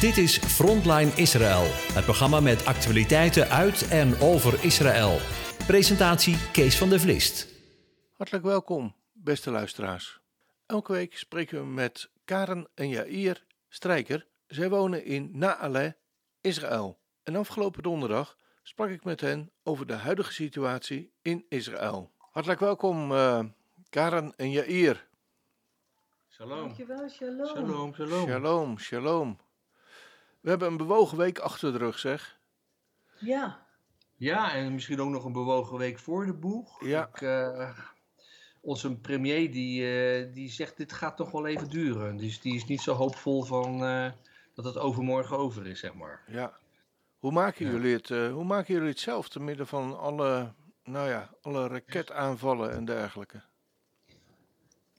Dit is Frontline Israël, het programma met actualiteiten uit en over Israël. Presentatie Kees van der Vlist. Hartelijk welkom, beste luisteraars. Elke week spreken we met Karen en Jair Strijker. Zij wonen in Naale, Israël. En afgelopen donderdag sprak ik met hen over de huidige situatie in Israël. Hartelijk welkom, uh, Karen en Jair. Shalom. Dankjewel, shalom. Shalom, shalom. Shalom, shalom. We hebben een bewogen week achter de rug, zeg. Ja. Ja, en misschien ook nog een bewogen week voor de boeg. Ja. Ik, uh, onze premier die, uh, die zegt dit gaat toch wel even duren. Dus die is niet zo hoopvol van uh, dat het overmorgen over is, zeg maar. Ja. Hoe maken, ja. jullie, het, hoe maken jullie het zelf te midden van alle, nou ja, alle raketaanvallen en dergelijke?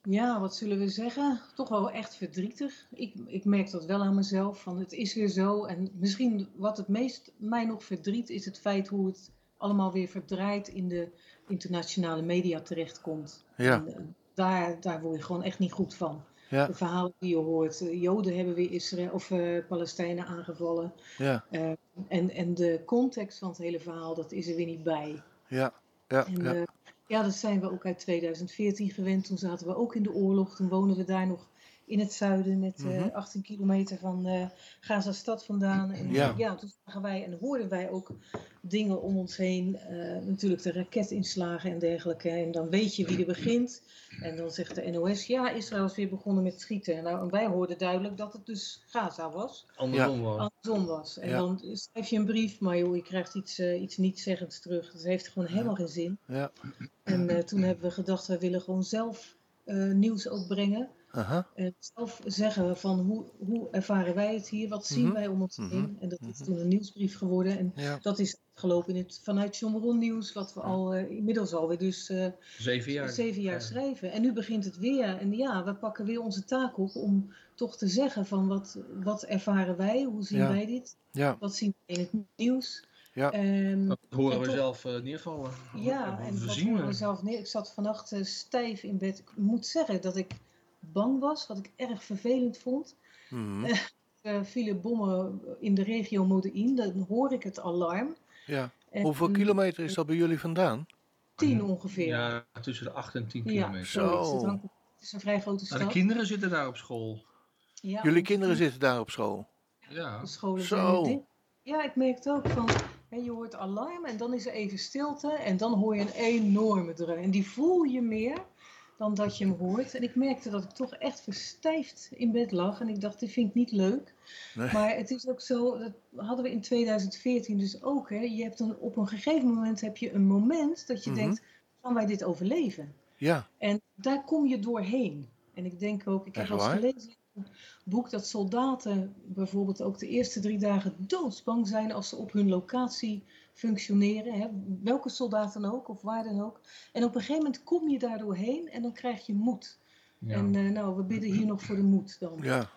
Ja, wat zullen we zeggen? Toch wel echt verdrietig. Ik, ik merk dat wel aan mezelf, van het is weer zo. En misschien wat het meest mij nog verdriet is het feit hoe het allemaal weer verdraaid in de internationale media terechtkomt. Ja. En, uh, daar, daar word je gewoon echt niet goed van. Ja. De verhalen die je hoort. Joden hebben weer Israël of uh, Palestijnen aangevallen. Ja. Uh, en, en de context van het hele verhaal, dat is er weer niet bij. Ja. Ja. En, ja. Ja, dat zijn we ook uit 2014 gewend. Toen zaten we ook in de oorlog. Toen woonden we daar nog in het zuiden, net uh, Mhm. 18 kilometer van uh, Gaza-stad vandaan. En Ja. ja. toen zagen wij en hoorden wij ook dingen om ons heen. uh, natuurlijk de raketinslagen en dergelijke. En dan weet je wie er begint. En dan zegt de NOS, ja, Israël is weer begonnen met schieten. Nou, en wij hoorden duidelijk dat het dus Gaza was. Andersom wel. Andersom was. En Ja. dan schrijf je een brief, maar joh, je krijgt iets, uh, iets nietszeggends terug. Dat heeft gewoon helemaal geen zin. Ja. En uh, toen hebben we gedacht, wij willen gewoon zelf uh, nieuws ook brengen. Aha. En zelf zeggen van hoe, hoe ervaren wij het hier, wat zien Mhm. wij om ons Mhm. heen. En dat is Mhm. toen een nieuwsbrief geworden. En Ja. dat is gelopen in het, vanuit John Nieuws, wat we al uh, inmiddels alweer dus uh, Zeven jaar. zeven jaar Ja. schrijven. En nu begint het weer. En ja, we pakken weer onze taak op om toch te zeggen van wat, wat ervaren wij, hoe zien Ja. wij dit, Ja. wat zien we in het nieuws. Ja. En, Dat horen En we toch- zelf uh, neervallen. ja, en we dat zien horen we. we zelf neer. Ik zat vannacht uh, stijf in bed. Ik moet zeggen dat ik bang was, wat ik erg vervelend vond. Er vielen bommen in de regio Modein, dan hoor ik het alarm. ja. En Hoeveel kilometer is dat bij jullie vandaan? Tien ongeveer. Ja, tussen de 8 en 10 Ja, kilometer. Zo. Het, het is een vrij grote stad. de kinderen zitten daar op school. Ja, Jullie kinderen zitten daar op school. Ja. De scholen Zo. zijn. Ja, ik merkte ook van, hè, je hoort alarm en dan is er even stilte en dan hoor je een enorme dreun. En die voel je meer dan dat je hem hoort. En ik merkte dat ik toch echt verstijfd in bed lag en ik dacht, dit vind ik niet leuk. Nee. Maar het is ook zo, dat hadden we in 2014 dus ook. Hè, je hebt een, op een gegeven moment heb je een moment dat je Mhm. denkt, gaan wij dit overleven? Ja. En daar kom je doorheen. En ik denk ook, ik heb waar? gelezen in een boek dat soldaten bijvoorbeeld ook de eerste drie dagen doodsbang zijn als ze op hun locatie functioneren. Hè? Welke soldaat dan ook, of waar dan ook. En op een gegeven moment kom je daar doorheen en dan krijg je moed. Ja. En eh, nou, we bidden hier nog voor de moed dan. Ja.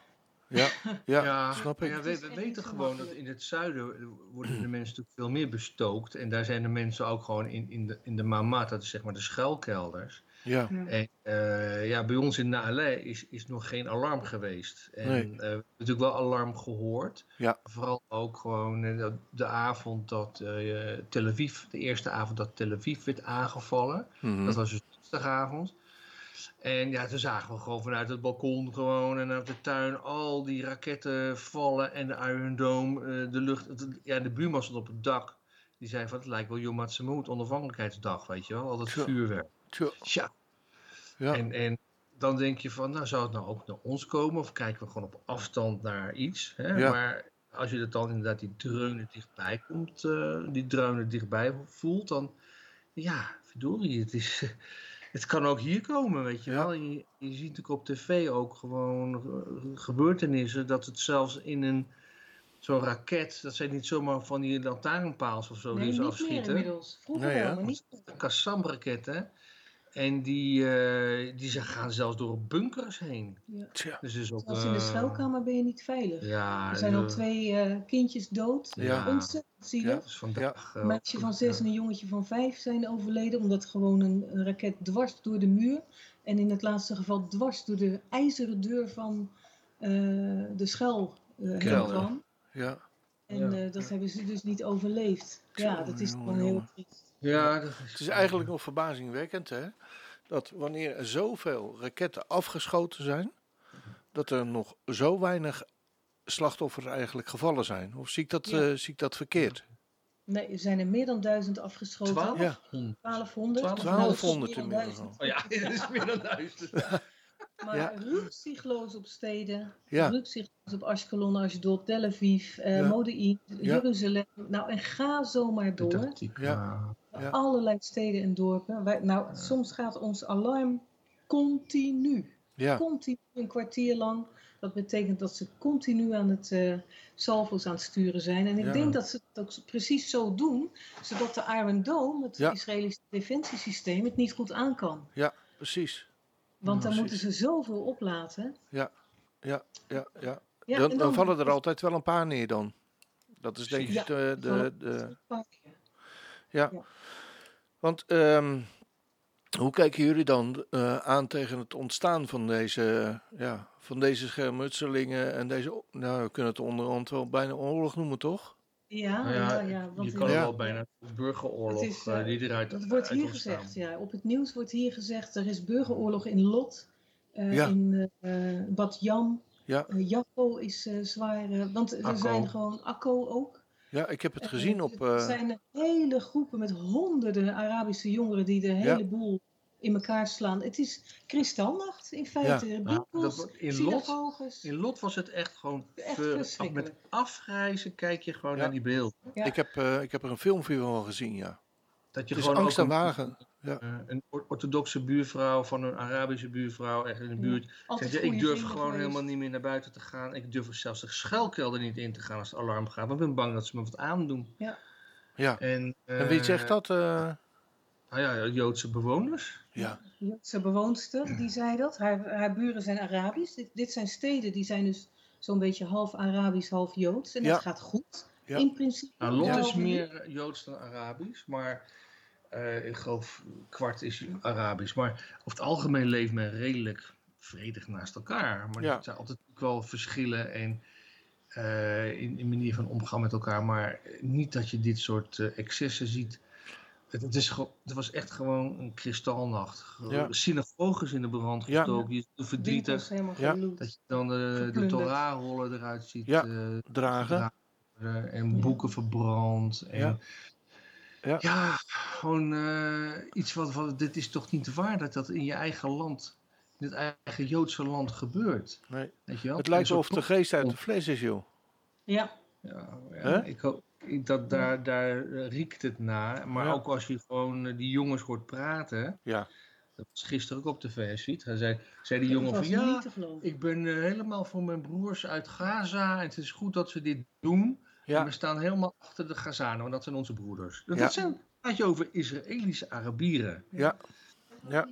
Ja. Ja. Ja, Snap ik. Ja, we, weten gewoon dat in het zuiden worden de mensen natuurlijk veel meer bestookt. En daar zijn de mensen ook gewoon in, in, de, in de mamat, dat is zeg maar de schuilkelders. Ja. Ja. En eh, ja, bij ons in Naale is, is nog geen alarm geweest. En Nee. eh, we hebben natuurlijk wel alarm gehoord. Ja. Vooral ook gewoon eh, de, de avond dat eh, Tel Aviv, de eerste avond dat Tel Aviv werd aangevallen. Mhm. Dat was dus dinsdagavond. En ja, toen zagen we gewoon vanuit het balkon gewoon en uit de tuin al die raketten vallen en de Iron Dome, eh, de lucht. het- ja, de buurman stond op het dak. Die zei van het lijkt wel Yom Ha'atzmaut, onafhankelijkheidsdag, weet je wel. Al dat Tja. vuurwerk. Tja. Tja. Ja. En, en dan denk je van, nou zou het nou ook naar ons komen? Of kijken we gewoon op afstand naar iets? Hè? Ja. Maar als je dat dan inderdaad die dreunen dichtbij komt, eh, die dreunen dichtbij voelt, dan ja, verdorie, het is... Het kan ook hier komen, weet je Ja. wel. Je, je ziet natuurlijk op tv ook gewoon eh, gebeurtenissen dat het zelfs in een zo'n raket, dat zijn niet zomaar van die lantaarnpaals of zo Nee, die ze niet afschieten. meer inmiddels. Vroeger Nee, wel, ja. maar niet. Een Kassam-raketten. En die, eh, die ze gaan zelfs door bunkers heen. Ja. Dus is ook, Zelfs in de eh, schuilkamer ben je niet veilig. Ja, Er zijn al eh, twee eh, kindjes dood. Ja. Ontzettend zielig. Dus vandaag, eh, Een meisje van zes en een jongetje van vijf zijn overleden omdat gewoon een, een raket dwars door de muur en in het laatste geval dwars door de ijzeren deur van eh, de schuil eh, heen kwam. Ja, En Ja. eh, dat hebben ze dus niet overleefd. Ja, dat is gewoon heel triest. Ja, dat het is eigenlijk nog verbazingwekkend, hè? Dat wanneer er zoveel raketten afgeschoten zijn, dat er nog zo weinig slachtoffers eigenlijk gevallen zijn. Of zie ik dat, Ja. eh, zie ik dat verkeerd? Nee, er zijn er meer dan duizend afgeschoten. Twaalf? Ja. 1200. 1200 Nou, inmiddels. Oh ja, dat is meer dan duizend. Maar Ja. rukzichtloos op steden, Ja. rukzichtloos op Ashkelon, Ashdod, Tel Aviv, eh Ja. Modi'in, Ja. Jeruzalem. Nou, en ga zo maar door. Ja. Ja. Allerlei steden en dorpen. Wij, nou, soms gaat ons alarm continu. Ja, Continu, een kwartier lang. Dat betekent dat ze continu aan het eh salvo's aan het sturen zijn. En ik Ja. denk dat ze het ook precies zo doen, zodat de Iron Dome, het Ja. Israëlische defensiesysteem, het niet goed aan kan. precies. Want dan Precies. moeten ze zoveel oplaten. Ja, ja, ja. Ja, dan, dan vallen er altijd wel een paar neer dan. Dat is denk ik Ja, de, de, Ja. Want ehm, hoe kijken jullie dan eh, aan tegen het ontstaan van deze, ja, van deze schermutselingen en deze, nou we kunnen het onderhand wel bijna oorlog noemen toch? Ja, Nou ja, ja, ja, want je kan Ja. wel bijna burgeroorlog Het is, eh, die eruit dat wordt hier ontstaan. gezegd. Ja. Op het nieuws wordt hier gezegd, er is burgeroorlog in Lot, eh, Ja. in eh Bad Yam. Ja. Jaffa is eh, zwaar, eh, want er zijn gewoon Akko ook. Ja, ik heb het Eh, gezien op, Er eh, zijn hele groepen met honderden Arabische jongeren die de hele boel in elkaar slaan. Het is kristalnacht in feite. Ja, dat- in Lot-. In Lot was het echt gewoon Echt ver- met afgrijzen kijk je gewoon Ja. naar die beelden. Ja. ik, heb, eh, ik heb er een filmpje van gezien, ja. Dat je Het is gewoon angst een- wagen. Ja. eh, een or- orthodoxe buurvrouw van een Arabische buurvrouw echt in de Ja. buurt. Zegt, ja, ik durf gewoon geweest. helemaal niet meer naar buiten te gaan. Ik durf zelfs de schuilkelder niet in te gaan als het alarm gaat. Want ik ben bang dat ze me wat aandoen. Ja. En, En wie zegt dat? eh? Nou ja, Joodse bewoners. ja. Joodse bewoonster, die zei dat. Haar, haar buren zijn Arabisch. Dit, dit zijn steden die zijn dus zo'n beetje half Arabisch, half Joods. En Ja. dat gaat goed, Ja. in principe. Nou, Lot Ja. is meer Joods dan Arabisch, maar eh, ik geloof kwart is Arabisch. Maar over het algemeen leeft men redelijk vredig naast elkaar. Maar Ja. er zijn altijd ook wel verschillen en, eh, in, in manier van omgaan met elkaar. Maar niet dat je dit soort eh, excessen ziet. Het, het, is het was echt gewoon een kristalnacht. Ja. Synagoges in de brand Ja. gestoken. Je is Winkels verdrietig helemaal Ja. dat je dan de, de. Torah-rollen eruit ziet. Ja. eh, Dragen. gedragen en Ja. boeken verbrand. En Ja. ja. Gewoon eh, iets wat, wat, dit is toch niet waar dat dat in je eigen land, in het eigen Joodse land gebeurt. Nee. Weet je wel? Het lijkt alsof de geest uit de fles is, joh. Ja, Ja, ik hoop, dat, daar, daar eh, riekt het naar. Maar Ja. ook als je gewoon eh, die jongens hoort praten. Ja. Dat was gisteren ook op tv, ziet. Hij zei, zei die jongen van ja, ik ben helemaal voor mijn broers uit Gaza. En het is goed dat ze dit doen. En Ja. we staan helemaal achter de Gazanen, want dat zijn onze broeders. Dat Ja. zijn, praat je over Israëlische Arabieren. Ja. Ja.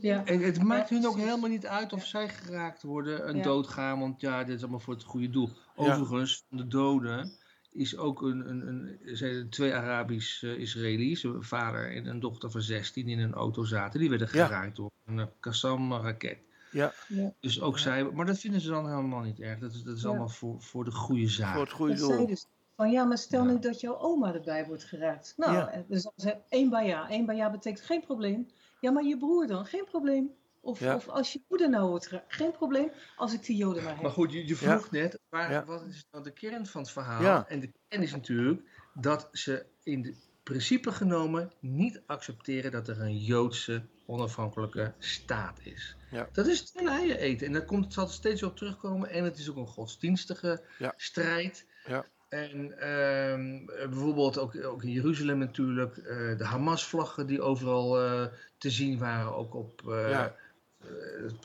Ja. En het maakt hun ook helemaal niet uit of zij geraakt worden en Ja. doodgaan, want ja, dit is allemaal voor het goede doel. Overigens, van de doden is ook een, een, een, zijn twee Arabisch-Israëli's, een vader en een dochter van 16 die in een auto zaten. Die werden Ja. geraakt door een eh, Qassam-raket. Ja. Ja. Dus ook zij, maar dat vinden ze dan helemaal niet erg. Dat is, dat is Ja. allemaal voor, voor de goede zaak. Voor het goede Dat doel. dus van ja, maar stel Ja. nu dat jouw oma erbij wordt geraakt. Nou, Ja. dus dan zei één baja. Één baja betekent geen probleem. Ja, maar je broer dan? Geen probleem. Of, Ja. of als je moeder nou wordt geraakt? Geen probleem als ik die joden maar heb. Maar goed, je, je vroeg net, waar, Ja. wat is nou de kern van het verhaal? Ja. En de kern is natuurlijk dat ze in de principe genomen niet accepteren dat er een Joodse onafhankelijke staat is. Ja. Dat is eieren eten. En daar komt het zal steeds op terugkomen. En het is ook een godsdienstige Ja. strijd. Ja. En ehm, bijvoorbeeld ook, ook in Jeruzalem natuurlijk, eh, de Hamas-vlaggen die overal eh, te zien waren, ook op eh,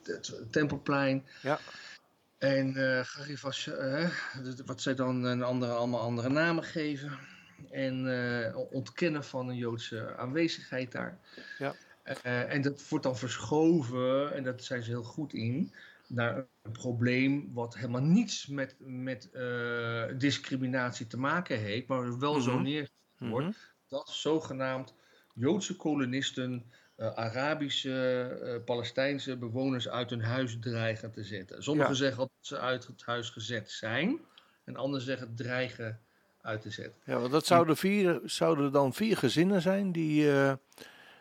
het, het Tempelplein. Ja. En Garifas, eh, wat zij dan een andere, allemaal andere namen geven. En eh, ontkennen van een Joodse aanwezigheid daar. Ja. Eh, en dat wordt dan verschoven, en dat zijn ze heel goed in, naar een probleem wat helemaal niets met, met eh, discriminatie te maken heeft, maar wel zo Mhm. neergezet wordt Mhm. dat zogenaamd Joodse kolonisten Arabische, Palestijnse bewoners uit hun huis dreigen te zetten. Sommigen Ja. zeggen dat ze uit het huis gezet zijn. En anderen zeggen dreigen uit te zetten. Ja, want dat zouden, vier, zouden dan vier gezinnen zijn die, eh,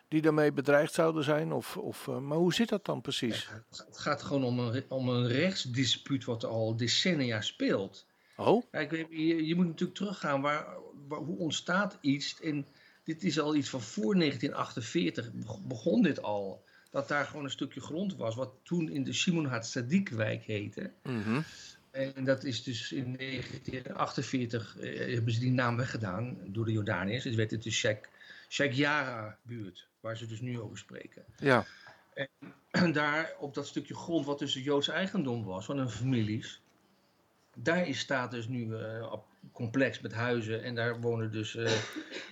die daarmee bedreigd zouden zijn? Of, of, eh, maar hoe zit dat dan precies? Het het gaat gewoon om een, om een rechtsdispuut wat al decennia speelt. Oh, Kijk, je, je- je moet natuurlijk teruggaan. Waar, waar, hoe ontstaat iets? En dit is al iets van voor 1948 beg- begon dit al. Dat daar gewoon een stukje grond was, wat toen in de Simon Hatzadikwijk heette. mhm. En dat is dus in 1948 eh, hebben ze die naam weggedaan door de Jordaniërs. Het werd het de Sheikh, Sheikh Jarrah buurt, waar ze dus nu over spreken. ja. En daar op dat stukje grond wat dus Joods eigendom was van hun families. Daar is, staat dus nu eh, een complex met huizen en daar wonen dus eh,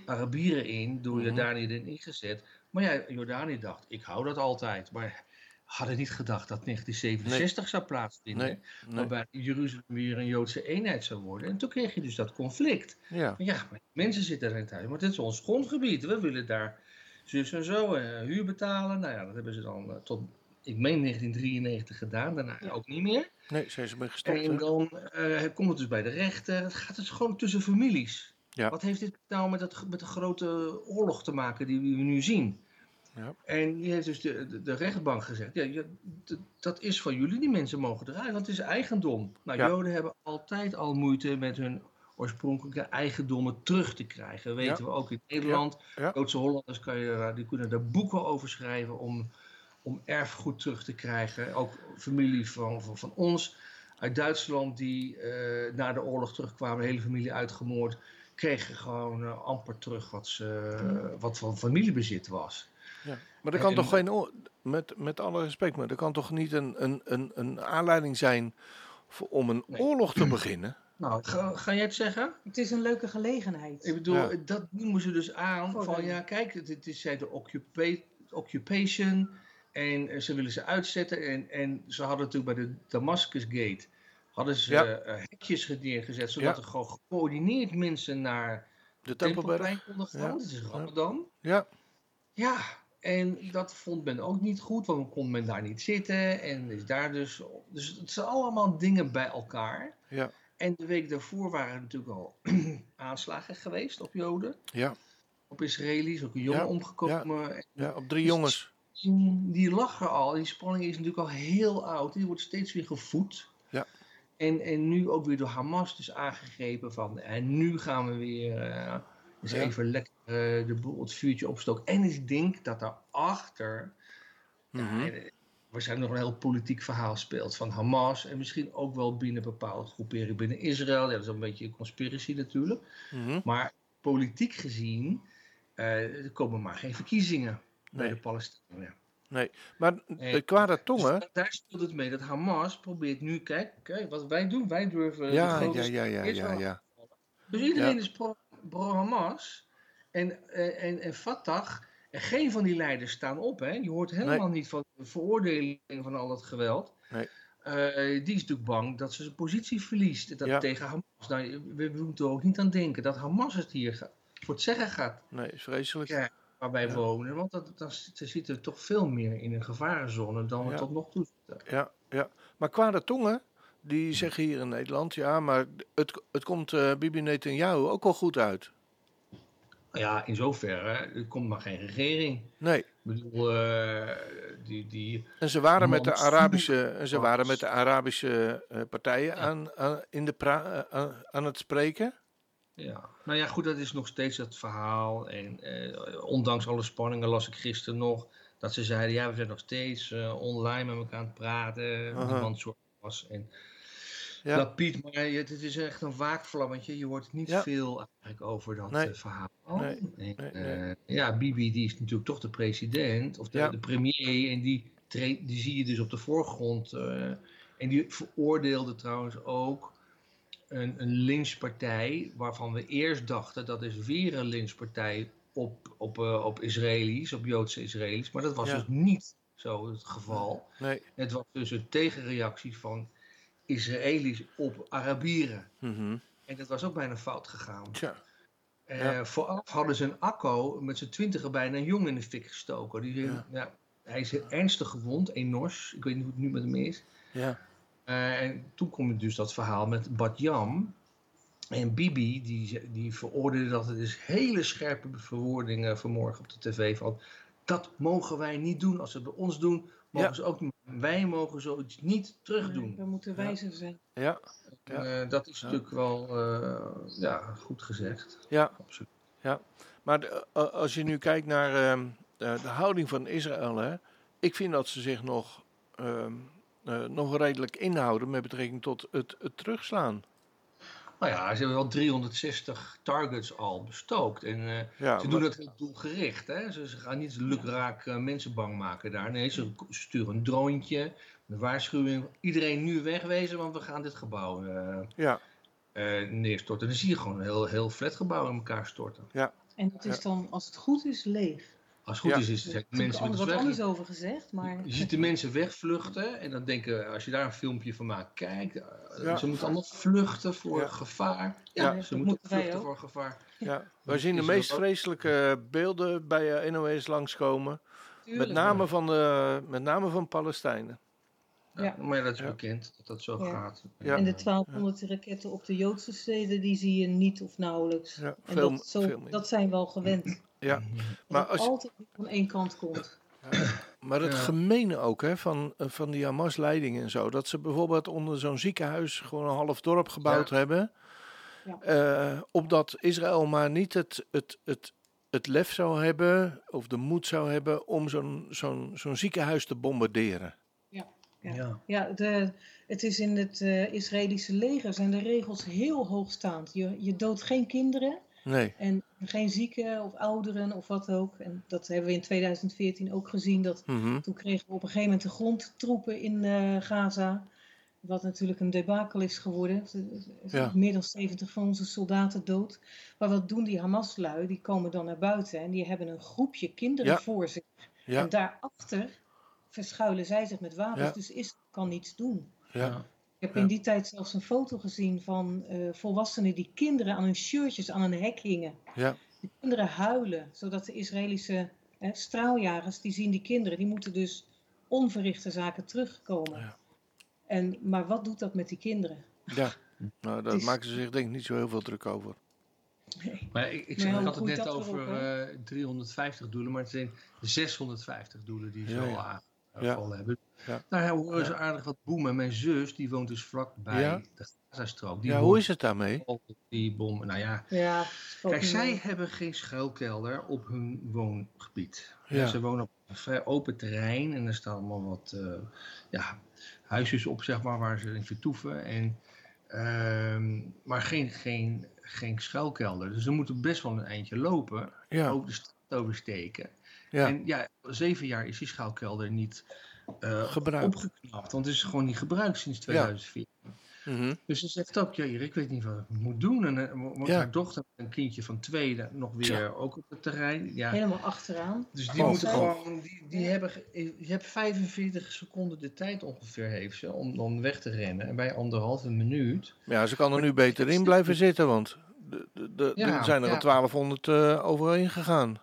Arabieren in, door Mhm. Jordanië erin ingezet. Maar ja, Jordanië dacht, ik hou dat altijd. Maar hadden niet gedacht dat 1967 zou plaatsvinden. Nee, nee. Waarbij Jeruzalem weer een Joodse eenheid zou worden. En toen kreeg je dus dat conflict. Ja, Ja, mensen zitten er in thuis. Maar dit is ons grondgebied. We willen daar zus en zo eh, huur betalen. Nou ja, dat hebben ze dan eh, tot, ik meen 1993 gedaan. Daarna ook niet meer. nee, zijn ze mee gestopt. En dan eh, komt het dus bij de rechter. Het gaat dus gewoon tussen families. Ja. Wat heeft dit nou met, het, met de grote oorlog te maken die we nu zien? Ja. En die heeft dus de, de, de rechtbank gezegd, ja, dat is van jullie, die mensen mogen eruit, want het is eigendom. Nou, Ja. Joden hebben altijd al moeite met hun oorspronkelijke eigendommen terug te krijgen. Dat weten we ook in Nederland. Ja. Joodse Hollanders kan je, die kunnen daar boeken over schrijven om, om erfgoed terug te krijgen. Ook familie van, van, van ons uit Duitsland die eh, na de oorlog terugkwamen, de hele familie uitgemoord, kregen gewoon eh, amper terug wat, ze, wat van familiebezit was. Ja. Maar er kan En- toch geen, met, met alle respect, maar er kan toch niet een, een, een, een aanleiding zijn voor, om een Nee. oorlog te beginnen? Nou, ga, ga jij het zeggen? Het is een leuke gelegenheid. Ik bedoel, Ja. dat noemen ze dus aan Voor van ja, kijk, het, is zij de occupa- occupation en eh, ze willen ze uitzetten. En, en ze hadden natuurlijk bij de Damascus Gate hadden ze Ja. eh, hekjes neergezet, zodat Ja. er gewoon gecoördineerd mensen naar De? Tempelplein konden gaan. Ja. Het is Ramadan. Ja, Ja, en dat vond men ook niet goed, want dan kon men daar niet zitten. En is daar dus. Dus het zijn allemaal dingen bij elkaar. ja, En de week daarvoor waren er natuurlijk al aanslagen geweest op Joden, ja, op Israëli's, ook een jongen Ja, omgekomen. En ja, op drie jongens. Die lag er al, die spanning is natuurlijk al heel oud, die wordt steeds weer gevoed. Ja. En, en nu ook weer door Hamas dus aangegrepen van, en nu gaan we weer eh, Ja. even lekker eh, de boel, het vuurtje opstoken. En ik denk dat daarachter Mhm. ja, eh, waarschijnlijk nog een heel politiek verhaal speelt van Hamas. En misschien ook wel binnen bepaalde groeperingen binnen Israël. Ja, dat is een beetje een conspiracy natuurlijk. Mhm. Maar politiek gezien eh, er komen maar geen verkiezingen bij de Palestijnen. Maar Nee. de kwade Dus tongen. da- daar speelt het mee dat Hamas probeert nu, kijk, kijk wat wij doen. Wij durven Ja, ja, ja, ja, ja, ja. Dus iedereen is pro- pro-Hamas. en, eh, en, en Fatah. En geen van die leiders staan op. Hè? Je hoort helemaal niet van de veroordeling van al dat geweld. Nee. Eh, die is natuurlijk bang dat ze zijn positie verliest dat Ja. tegen Hamas. Nou, we, we moeten er ook niet aan denken dat Hamas het hier voor het zeggen gaat Nee, is vreselijk. krijgen waar wij Ja. wonen. Want dat, dat, ze zitten toch veel meer in een gevarenzone dan we Ja. tot nog toe zitten. Ja, ja. Maar kwade tongen, die zeggen hier in Nederland, ja, maar het, het komt eh Bibi Netanyahu ook wel goed uit. Ja, in zoverre, er komt maar geen regering. Nee. Ik bedoel, eh, die, die, En ze waren met de Arabische, en ze was- waren met de Arabische eh, partijen aan, aan, in de pra, aan, aan het spreken. Ja, nou ja, goed, dat is nog steeds het verhaal. En eh, ondanks alle spanningen las ik gisteren nog dat ze zeiden: ja, we zijn nog steeds online met elkaar aan het praten. Niemand soort was. En Ja. dat Piet, maar het, is echt een waakvlammetje. Je hoort niet Ja. veel eigenlijk over dat Nee. eh, verhaal. Nee. En, Nee, eh, ja, Bibi, die is natuurlijk toch de president of de, Ja. de premier. En die, die zie je dus op de voorgrond. eh, en die veroordeelde trouwens ook een, een lynchpartij waarvan we eerst dachten dat is weer een lynchpartij op, op, eh, op Israëli's, op Joodse Israëli's. Maar dat was dus niet zo het geval. Nee. Het was dus een tegenreactie van Israëli's op Arabieren. Mhm. En dat was ook bijna fout gegaan. Tja. Eh, Ja. Vooraf hadden ze een akko met z'n twintigen bijna een jongen in de fik gestoken. Die, Ja. ja. hij is ernstig gewond, enors. Ik weet niet hoe het nu met hem is. Ja. Eh, en toen kom je dus dat verhaal met Bad Jam. En Bibi, die, die veroordeelde dat. Het is hele scherpe verwoordingen vanmorgen op de tv. Van, dat mogen wij niet doen. Als ze het bij ons doen, mogen Ja. ze ook niet. Wij mogen zoiets niet terugdoen. We moeten wijzer zijn. Ja. Ja. Eh, dat is Ja. natuurlijk wel eh, ja, goed gezegd. Ja. Absoluut. Maar de- eh, als je nu kijkt naar ehm, de, de houding van Israël, hè, ik vind dat ze zich nog, ehm, eh, nog redelijk inhouden met betrekking tot het, het terugslaan. Nou ja, ze hebben wel 360 targets al bestookt. En eh, Ja, ze maar- doen dat heel doelgericht. Hè? Ze, ze gaan niet lukraak eh, mensen bang maken daar. Nee, ze sturen een droontje, een waarschuwing. Iedereen nu wegwezen, want we gaan dit gebouw eh, ja, eh, neerstorten. Dan zie je gewoon een heel, heel flatgebouw in elkaar storten. En dat is Ja. dan, als het goed is, leeg. Als het goed Ja. is, is Er het mensen met wat anders over gezegd, maar Je ziet de mensen wegvluchten en dan denken, als je daar een filmpje van maakt, kijk, eh, Ja. ze moeten allemaal vluchten voor Ja. gevaar. Ja, ze moeten vluchten ook. voor gevaar. ja. Wij zien de meest vreselijke beelden bij eh, NOS langskomen. tuurlijk. Met name van, de, met name van Palestijnen. Ja, Ja. Maar dat is Ja. bekend dat dat zo Ja. gaat. Ja. En de 1200 raketten op de Joodse steden, die zie je niet of nauwelijks. Ja, en veel, dat, zo, veel dat zijn we al gewend. Ja, Mhm. maar als, het altijd van één kant komt. Maar het Ja. gemene ook hè, van, eh, van die Hamas-leiding en zo. Dat ze bijvoorbeeld onder zo'n ziekenhuis gewoon een half dorp gebouwd Ja. hebben. Ja. eh, opdat Israël maar niet het, het, het, het lef zou hebben, of de moed zou hebben, om zo'n zo'n zo'n ziekenhuis te bombarderen. Ja. Ja. Ja, de, het is in het eh, Israëlische leger zijn de regels heel hoogstaand. Je, je doodt geen kinderen Nee. en geen zieken of ouderen of wat ook. En dat hebben we in 2014 ook gezien. Dat, Mhm. toen kregen we op een gegeven moment de grondtroepen in eh, Gaza. Wat natuurlijk een debakel is geworden. Er Ja. Meer dan 70 van onze soldaten dood. Maar wat doen die Hamas-lui? Die komen dan naar buiten en die hebben een groepje kinderen Ja. voor zich. Ja, En daarachter verschuilen zij zich met wapens. Ja. Dus Israël kan niets doen. ja, heb Ja. in die tijd zelfs een foto gezien van eh, volwassenen die kinderen aan hun shirtjes aan een hek hingen. ja, Die kinderen huilen, zodat de Israëlische eh, straaljagers, die zien die kinderen, die moeten dus onverrichte zaken terugkomen. Ja. En, maar wat doet dat met die kinderen? ja. Nou, daar is- maken ze zich denk ik niet zo heel veel druk over. Nee. Maar ik, ik, zeg, ik had het net over weer op, hè? eh, 350 doelen, maar het zijn 650 doelen die ze Ja, al ja. aangevallen hebben. Ja. Nou ja, we horen ze aardig wat boemen. Mijn zus, die woont dus vlakbij Ja. de Gazastrook. Die Ja, hoe is het daarmee? Die bom, nou ja. Ja, Kijk, niet zij mee. hebben geen schuilkelder op hun woongebied. Ja. Ze wonen op een vrij open terrein en er staan allemaal wat eh, ja, huisjes op, zeg maar, waar ze in vertoeven. En, ehm, maar geen, geen, geen schuilkelder. Dus ze moeten best wel een eindje lopen, Ja, over de straat oversteken. Ja, En ja, zeven jaar is die schuilkelder niet eh, opgeknapt, want het is gewoon niet gebruikt sinds 2004. Mhm. Dus ze zegt ook, ja, hier, ik weet niet wat ik moet doen. En uh, want Ja. haar dochter, een kindje van twee, nog weer ook op het terrein. Ja, Helemaal achteraan. dus die Oh, moeten oh. gewoon, die, die hebben, ge- je hebt 45 seconden de tijd ongeveer heeft ze om dan weg te rennen. En bij anderhalve minuut. ja, ze kan er nu beter in blijven zitten, want de, de, de- Ja, er zijn er ja. al 1200 eh, overheen gegaan.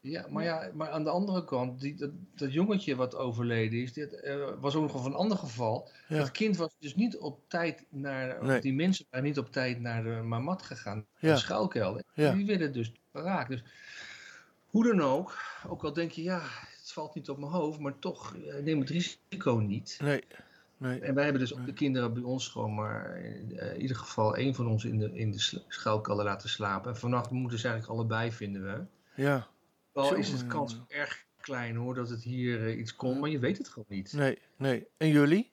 Ja, maar ja, maar aan de andere kant, die, dat, dat jongetje wat overleden is, dit eh, was ook nog een ander geval. Ja. Dat kind was dus niet op tijd naar, Nee. die mensen waren niet op tijd naar de Mamat gegaan, Ja. de schuilkelder. Ja. Die werden dus geraakt. Dus hoe dan ook, ook al denk je, ja, het valt niet op mijn hoofd, maar toch, eh, neem het risico niet. Nee, nee. En wij hebben dus ook de kinderen bij ons gewoon maar eh, in ieder geval één van ons in de, in de laten slapen. En vannacht moeten ze eigenlijk allebei, vinden we. Ja, Wel Zo, is het ja. kans erg klein hoor dat het hier eh, iets komt, maar je weet het gewoon niet. nee, nee. En jullie?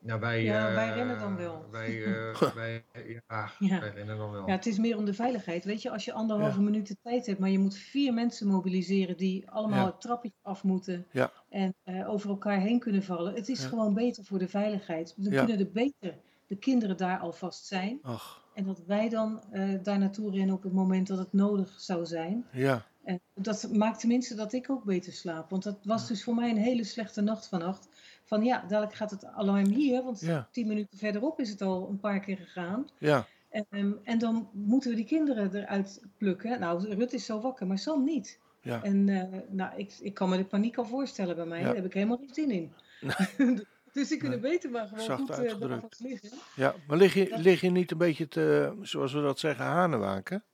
Nou, wij, Ja, eh, wij rennen dan wel. Wij, eh, wij, ja, Ja. wij rennen dan wel. Ja, het is meer om de veiligheid. Weet je, als je anderhalve minuut de tijd hebt, maar je moet vier mensen mobiliseren die allemaal Ja. het trappetje af moeten Ja. en eh, over elkaar heen kunnen vallen. Het is Ja. gewoon beter voor de veiligheid. Dan Ja. kunnen er beter de kinderen daar alvast zijn. Ach, En dat wij dan eh, daar naartoe rennen op het moment dat het nodig zou zijn. ja, En dat maakt tenminste dat ik ook beter slaap. Want dat was dus voor mij een hele slechte nacht vannacht. Van ja, dadelijk gaat het alarm hier, want Ja. tien minuten verderop is het al een paar keer gegaan. ja, Ehm, en dan moeten we die kinderen eruit plukken. Nou, Rut is zo wakker, maar Sam niet. Ja. En eh, nou, ik, ik kan me de paniek al voorstellen bij mij. Ja. Daar heb ik helemaal geen zin in. dus die kunnen Nee. beter maar gewoon Zacht goed uh, liggen. Ja, maar lig je, lig je niet een beetje te, zoals we dat zeggen, hanenwaken?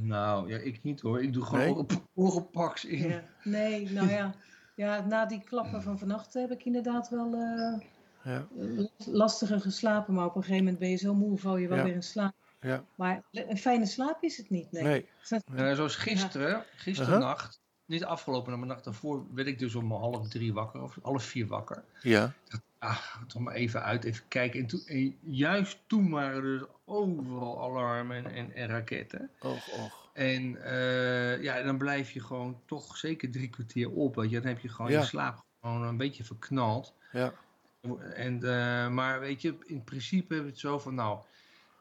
Nou, ja, ik niet hoor. Ik doe gewoon Nee? op orenpaks in. Ja. Nee, nou ja. ja. Na die klappen van vannacht heb ik inderdaad wel eh, Ja, lastiger geslapen. Maar op een gegeven moment ben je zo moe, val je wel Ja. weer in slaap. ja, Maar een fijne slaap is het niet. Nee. nee. Ja, zoals gisteren, gisteren niet afgelopen, maar de nacht daarvoor, werd ik dus om half drie wakker, of half vier wakker. Ja, Ah, toch maar even uit, even kijken. En, toen, en juist toen waren er dus overal alarmen en, en, en raketten. och, och. En eh, ja, dan blijf je gewoon toch zeker drie kwartier op. Weet je. Dan heb je gewoon Ja. je slaap gewoon een beetje verknald. Ja, En, eh, maar weet je, in principe hebben we het zo van, nou,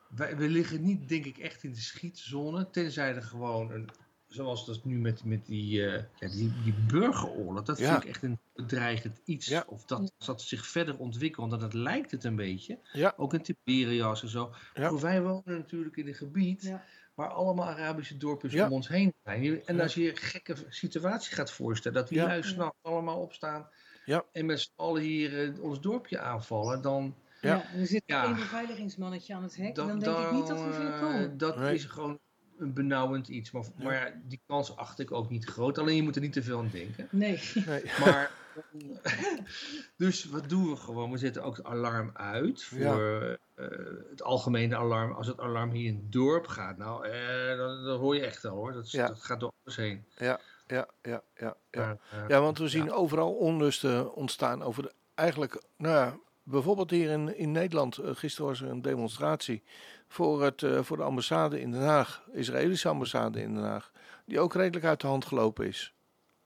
wij, we liggen niet, denk ik, echt in de schietzone. Tenzij er gewoon een, zoals dat nu met, met die, eh, ja, die, die burgeroorlog, dat Ja. vind ik echt een bedreigend iets. Ja. Of dat, dat zich verder ontwikkelt, want dat lijkt het een beetje. ja, Ook in Tiberias en zo. Ja. Maar wij wonen natuurlijk in een gebied Ja. waar allemaal Arabische dorpjes Ja. om ons heen zijn. En als je je een gekke situatie gaat voorstellen, dat die Ja. lui s'nachts allemaal opstaan Ja. en met z'n allen hier eh, ons dorpje aanvallen, dan, Ja. Ja. er zit Ja. één beveiligingsmannetje aan het hek. dan, en dan denk ik niet dat we veel eh, komen. dat Nee. is gewoon een benauwend iets. Maar, Ja. maar ja, die kans acht ik ook niet groot. Alleen je moet er niet te veel aan denken. Nee. nee. Maar, dus wat doen we gewoon? We zetten ook het alarm uit voor eh, het algemene alarm. Als het alarm hier in het dorp gaat, nou, eh, dan, dan hoor je echt wel hoor. Dat, Ja. dat gaat door alles heen. Ja, ja, ja, ja. Maar, eh, Ja, want we zien overal onlusten ontstaan over de, eigenlijk, nou ja, bijvoorbeeld hier in, in Nederland. Gisteren was er een demonstratie voor, het, eh, voor de ambassade in Den Haag, Israëlische ambassade in Den Haag, die ook redelijk uit de hand gelopen is.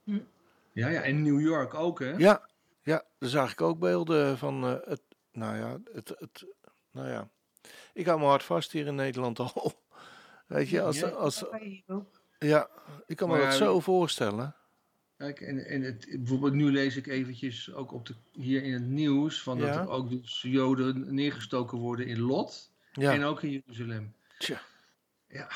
ja, ja, en New York ook hè? Ja, ja, daar zag ik ook beelden van eh, het, nou ja, het, het, nou ja. Ik hou me hard vast hier in Nederland al. Weet je, als, Ja. als, ja, ik kan me Maar dat zo voorstellen. Kijk, en, en het, bijvoorbeeld nu lees ik eventjes ook op de, hier in het nieuws van dat Ja. er ook dus Joden neergestoken worden in Lot Ja, en ook in Jeruzalem. Tja. Ja,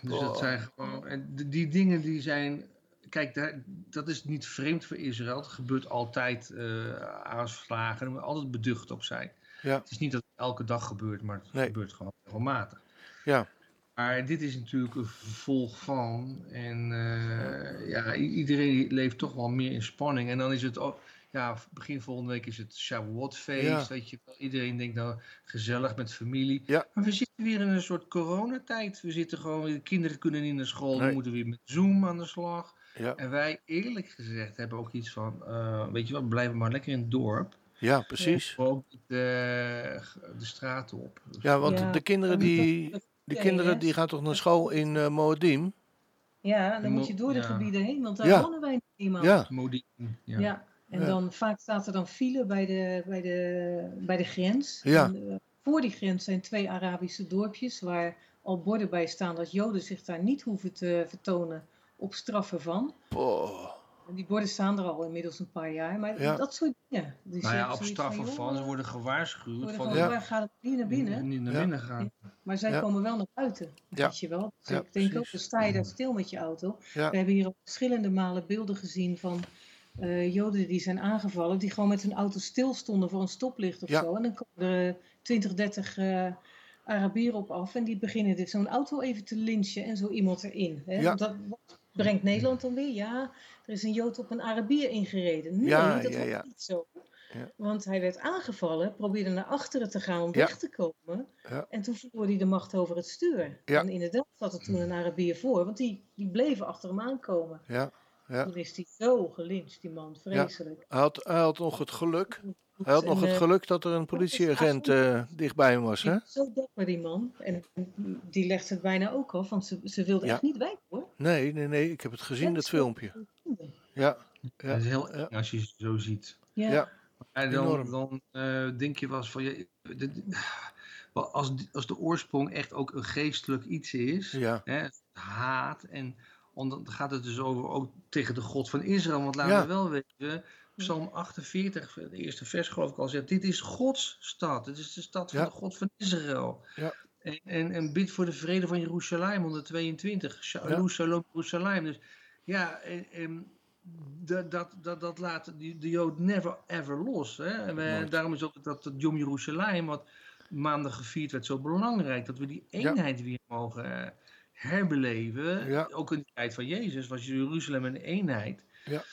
dus Oh. dat zijn gewoon. En die, dingen die zijn. Kijk, daar, dat is niet vreemd voor Israël. Het gebeurt altijd eh, aanslagen. Er moet altijd beducht op zijn. Ja. Het is niet dat het elke dag gebeurt, maar het Nee. gebeurt gewoon regelmatig. ja, Maar dit is natuurlijk een vervolg van. En eh, ja, iedereen leeft toch wel meer in spanning. En dan is het ook. Ja, begin volgende week is het Shavuot-feest. Ja. Weet je wel. Iedereen denkt nou gezellig met familie. Ja. Maar we zitten weer in een soort coronatijd. We zitten gewoon. De kinderen kunnen niet naar school. Nee. We moeten weer met Zoom aan de slag. ja, En wij, eerlijk gezegd, hebben ook iets van. eh, weet je wat, we blijven maar lekker in het dorp. ja, precies. Ook de, de straten op. Ja, want Ja. de kinderen die, die Ja, kinderen die gaan toch naar school in eh Moadim? Ja, dan Mo- moet je door de ja. gebieden heen, want daar Ja. wonen wij niet eenmaal. Ja. Ja. En Ja. dan vaak staat er dan file bij de, bij de, bij de grens. Ja. En, eh, voor die grens zijn twee Arabische dorpjes waar al borden bij staan dat Joden zich daar niet hoeven te vertonen op straf ervan. Oh, En die borden staan er al inmiddels een paar jaar, maar Ja. dat soort dingen. Dus Nou ja, op straffen van. Ze eh, worden gewaarschuwd. worden van, Ja. wij gaan niet naar binnen. Niet naar Ja. binnen gaan. Maar zij Ja. komen wel naar buiten, Ja. weet je wel. Dus Ja, ik denk ook, dan sta je daar stil met je auto. Ja. We hebben hier al verschillende malen beelden gezien van eh, Joden die zijn aangevallen, die gewoon met hun auto stil stonden voor een stoplicht of Ja. zo. En dan komen er eh, 20, 30 eh Arabieren op af en die beginnen dit zo'n auto even te lynchen en zo iemand erin. Hè? Ja. Dat wat brengt Nederland dan weer, ja, er is een Jood op een Arabier ingereden. Nee, Ja, dat was ja. niet zo. Ja. Want hij werd aangevallen, probeerde naar achteren te gaan om Ja. weg te komen. Ja. En toen verloor hij de macht over het stuur. En inderdaad zat er toen een Arabier voor, want die, die bleven achter hem aankomen. ja, ja. Toen is hij zo gelincht, die man. Vreselijk. Hij had, hij had nog het geluk. Hij had nog En, het eh, geluk dat er een politieagent eh, dichtbij hem was, hè? Zo dapper, die man. En die legt het bijna ook af, want ze, ze wilde Ja. echt niet wijken, hoor. Nee, nee, nee, ik heb het gezien, dat filmpje. Ja, Ja, Dat is heel ja. eng als je het zo ziet. Ja. Ja. En dan, dan eh, denk je wel eens van... Je, dit- als, als de oorsprong echt ook een geestelijk iets is... ja, Hè, haat en om- dan gaat het dus over ook tegen de God van Israël. Want laten Ja. we wel weten, Psalm 48, het eerste vers geloof ik al, zegt: Dit is Gods stad. Dit is de stad van Ja. de God van Israël. Ja. En, en, en bid voor de vrede van Jeruzalem, 122. Shalom, Jeruzalem. Dus ja, en, en dat, dat, dat, dat laat de, de Jood never ever los. Hè? En wij- daarom is ook dat het Yom Jeruzalem, wat maandag gevierd werd, zo belangrijk. Dat we die Ja. eenheid weer mogen eh, herbeleven. Ja. Ook in de tijd van Jezus was Jeruzalem een eenheid. Ja.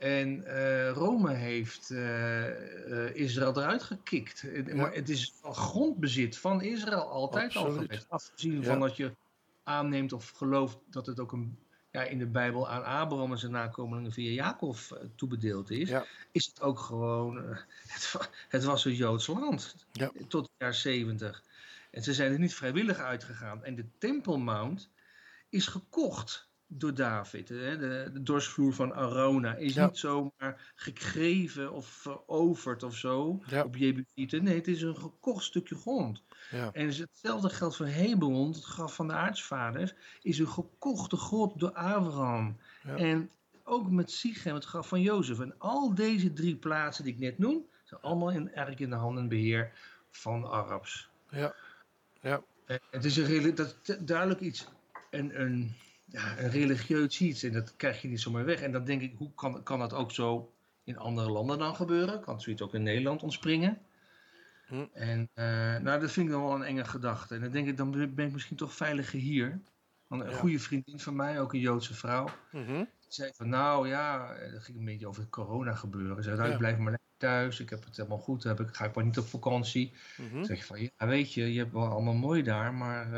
En eh, Rome heeft eh, eh, Israël eruit gekikt. Ja. Maar het is van grondbezit van Israël altijd al geweest. Afgezien van dat je aanneemt of gelooft dat het ook een, ja, in de Bijbel aan Abraham en zijn nakomelingen via Jacob toebedeeld is. Ja. Is het ook gewoon, het, het was een Joods land tot het jaar 70. En ze zijn er niet vrijwillig uitgegaan. En de Tempelmount is gekocht door David. Hè? De, de dorsvloer van Arona is Ja. niet zomaar gekregen of veroverd of zo Ja. op Jebusieten. Nee, het is een gekocht stukje grond. Ja. En hetzelfde geldt voor Hebron, het graf van de aartsvaders, is een gekochte grot door Abraham. En ook met Sichem, het graf van Jozef. En al deze drie plaatsen die ik net noem, zijn allemaal in, eigenlijk in de handen en beheer van Arabs. Ja. Ja. En het is een, dat duidelijk iets, een, een, ja, een religieus iets. En dat krijg je niet zomaar weg. En dan denk ik, hoe kan, kan dat ook zo in andere landen dan gebeuren? Kan zoiets ook in Nederland ontspringen? Hm. En eh, nou, dat vind ik dan wel een enge gedachte. En dan denk ik, dan ben ik misschien toch veiliger hier. Want een Ja. goede vriendin van mij, ook een Joodse vrouw, Mhm. die zei van nou ja, eh, dat ging een beetje over het corona gebeuren. Ze zei, nou, Ja. ik blijf maar lekker thuis, ik heb het helemaal goed, heb ik, ga ik maar niet op vakantie. Dan zeg je van, ja weet je, je hebt wel allemaal mooi daar, maar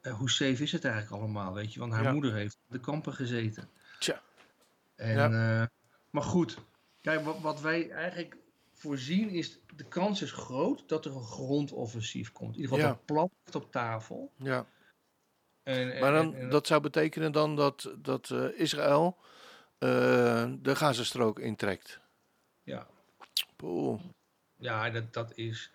eh, hoe safe is het eigenlijk allemaal, weet je? Want haar Ja. moeder heeft op de kampen gezeten. Tja. En, Ja. eh, maar goed, kijk, wat, wat wij eigenlijk voorzien is, de kans is groot dat er een grondoffensief komt. In ieder geval Ja. dat plan ligt op tafel. Ja. En, en- Maar dan, en- dat zou betekenen dan dat, dat eh, Israël de Gazastrook intrekt. Ja, Poeh. ja dat, dat is...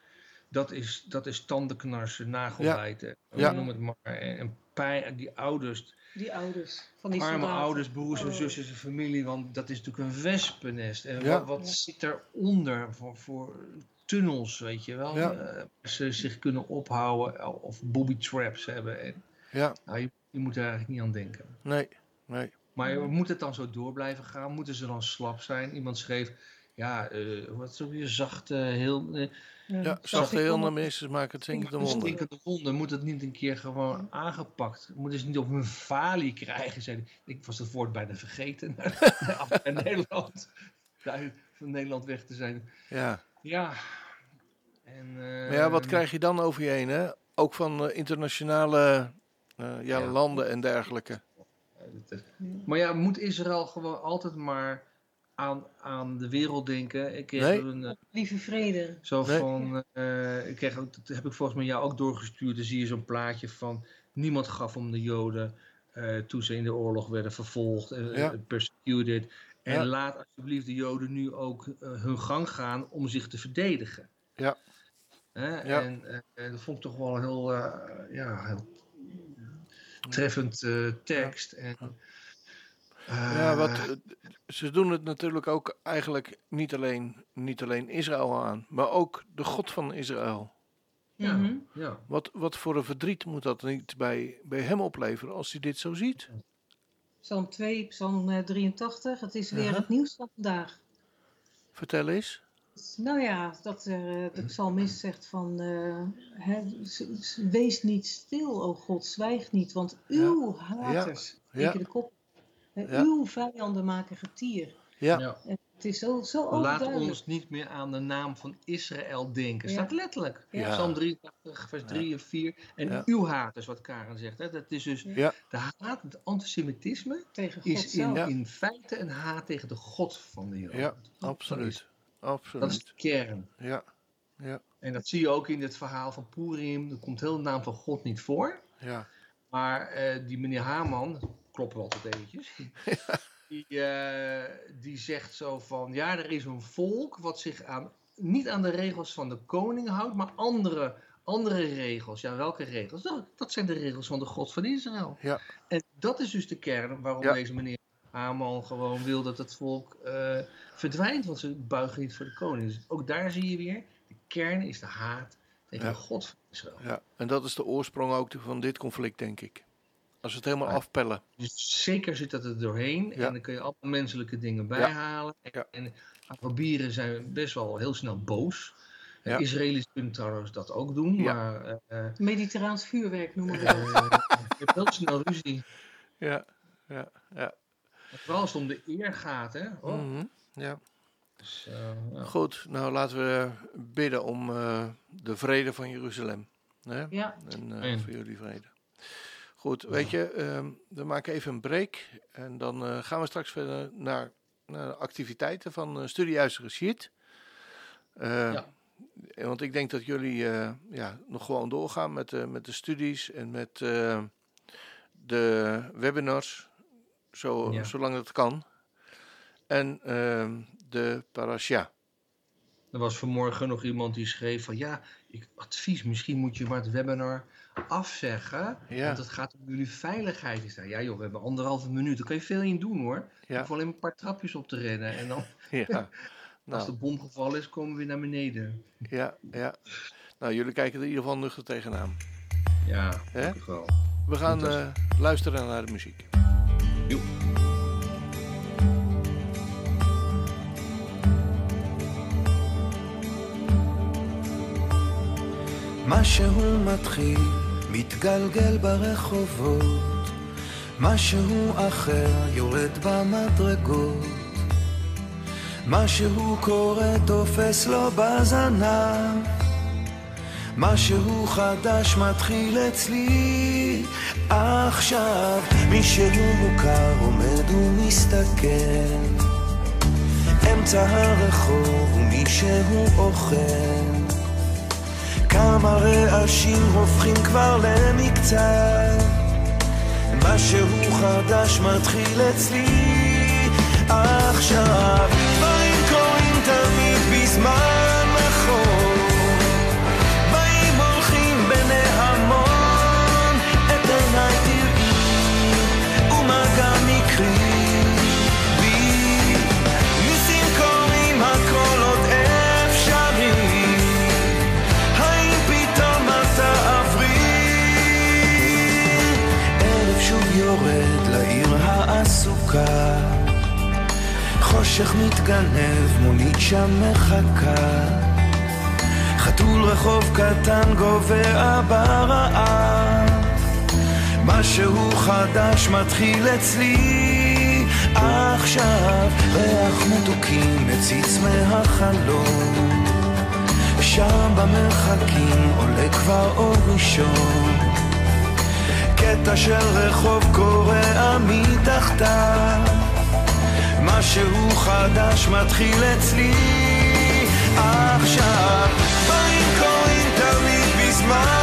Dat is, dat is tandenknarsen, nagelbijten, Ja. noem het maar. En, en pijn, die ouders, Die ouders van die arme soldaten. ouders, broers en Oh. zusjes en familie, want dat is natuurlijk een wespennest. En Ja. wat, wat Ja. zit eronder voor, voor tunnels, weet je wel? Ja. eh, waar ze zich kunnen ophouden of booby traps hebben. En, Ja, nou, je, je moet er eigenlijk niet aan denken. nee, nee. Maar moet het dan zo door blijven gaan? Moeten ze dan slap zijn? Iemand schreef, ja, eh, wat ook weer zacht, eh, heel... eh, Ja, zachte wel- heel naar ministers maken het zinkende een wonder. stinkende wonde. Moet het niet een keer gewoon aangepakt? Moeten ze niet op hun falie krijgen? Zei. Ik was het woord bijna vergeten. Af naar Nederland. Daar van Nederland weg te zijn. Ja. Ja. En, eh, Maar ja, wat krijg je dan over je heen, hè? Ook van eh, internationale eh, ja, Ja. landen en dergelijke. Maar ja, moet Israël gewoon altijd maar aan, aan de wereld denken? Ik kreeg Nee. een, eh, Lieve vrede. Zo Nee. van, eh, ik kreeg, ook- dat heb ik volgens mij jou ook doorgestuurd. Dan zie je zo'n plaatje van, niemand gaf om de Joden eh, toen ze in de oorlog werden vervolgd en Ja. persecuted. En Ja. laat alsjeblieft de Joden nu ook hun gang gaan om zich te verdedigen. Ja. En, eh, en dat vond ik toch wel een heel, eh, ja, heel treffend eh, tekst. En, Ja, wat, eh, eh, ze doen het natuurlijk ook eigenlijk niet alleen, niet alleen Israël aan, maar ook de God van Israël. ja, Mhm. ja. Wat, wat voor een verdriet moet dat niet bij, bij hem opleveren als hij dit zo ziet? Psalm 2, Psalm eh, 83. Het is weer het nieuws van vandaag. Vertel eens. Nou ja, dat er, eh, de psalmist zegt van, eh, wees niet stil, o God, zwijg niet, want uw haters Ja. de kop. Ja. Uw vijanden maken getier. Ja, het is zo, zo Laat ons niet meer aan de naam van Israël denken. Ja. Staat letterlijk. Ja. Psalm 83, vers 3 en 4. En Ja. uw haat is wat Karen zegt. Hè? Dat is dus Ja. de haat, het antisemitisme, tegen God is in, zelf. Ja. in feite een haat tegen de God van de Joden. ja, absoluut. is- Dat is Absoluut. de kern. Ja, ja, En dat zie je ook in het verhaal van Purim. Er komt heel de naam van God niet voor. ja. Maar eh, die meneer Haman, kloppen we altijd eventjes, die, eh, die zegt zo van, ja, er is een volk wat zich aan, niet aan de regels van de koning houdt, maar andere, andere regels. Ja, welke regels? Nou, dat zijn de regels van de God van Israël. Ja. En dat is dus de kern waarom Ja. deze meneer Haman gewoon wil dat het volk eh, verdwijnt, want ze buigen niet voor de koning. Dus ook daar zie je weer, de kern is de haat tegen Ja. de God van Israël. Ja, en dat is de oorsprong ook van dit conflict, denk ik. Als we het helemaal Ja. afpellen. Dus zeker zit dat er doorheen. Ja. En dan kun je alle menselijke dingen bijhalen. En, Ja. en Arabieren zijn best wel heel snel boos. Ja. Israëli's kunnen trouwens dat ook doen. Ja. Maar eh, eh, Mediterraans vuurwerk noemen we eh, dat. je hebt heel snel ruzie. Ja, ja, ja. En Vooral als het om de eer gaat. Hè? Oh, Mhm, ja. dus, eh, ja. Goed, nou laten we bidden om eh, de vrede van Jeruzalem. Hè? Ja, En eh, voor jullie vrede. Goed, weet je, ehm, we maken even een break. En dan eh, gaan we straks verder naar, naar de activiteiten van uh, Studiehuis Geschied. Eh, Ja. Want ik denk dat jullie eh, ja, nog gewoon doorgaan met, de met de studies en met eh, de webinars, zo, Ja. zolang het kan. En ehm, de parasha. Er was vanmorgen nog iemand die schreef van ja, ik, advies, misschien moet je maar het webinar afzeggen. Ja. Want het gaat om jullie veiligheid. Ik zei, ja joh, we hebben anderhalve minuut. Daar kan je veel in doen hoor. Je Ja, hoeft alleen maar een paar trapjes op te rennen. En dan, ja. als de Nou, bom gevallen is, komen we weer naar beneden. ja, ja. Nou, jullie kijken er in ieder geval nuchter tegenaan. Ja, Hè? gelukkig wel. We gaan Goed, eh, luisteren naar de muziek. Joep. משהו מתחיל, מתגלגל ברחובות, משהו אחר יורד במדרגות, משהו קורה תופס לו בזנב, משהו חדש מתחיל אצלי. עכשיו, מישהו מוכר עומד ומסתכל, אמצע הרחוב ומישהו אוכל כמה רעשים הופכים כבר למקצת. משהו חדש מתחיל אצלי. עכשיו דברים קורים תמיד בזמן יורד לעיר העסוקה. חושך מתגנב, מונית שם מחכה. חתול רחוב קטן גובע ברעב משהו חדש מתחיל אצלי. עכשיו ריח מתוקים מציץ מהחלום. שם במרחקים עולה כבר אור ראשון קטע של רחוב קורע מתחתיו משהו חדש מתחיל אצלי עכשיו. דברים קורים תמיד בזמן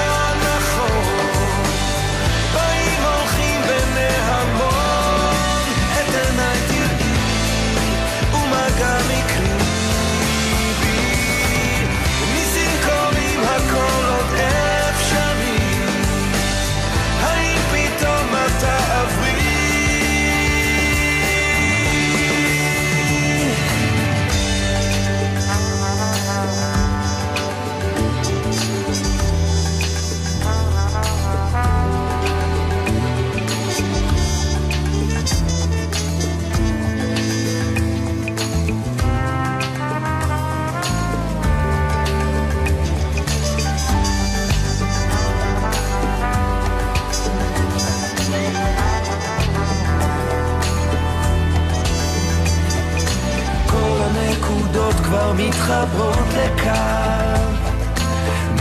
כבר מתחברות לקו.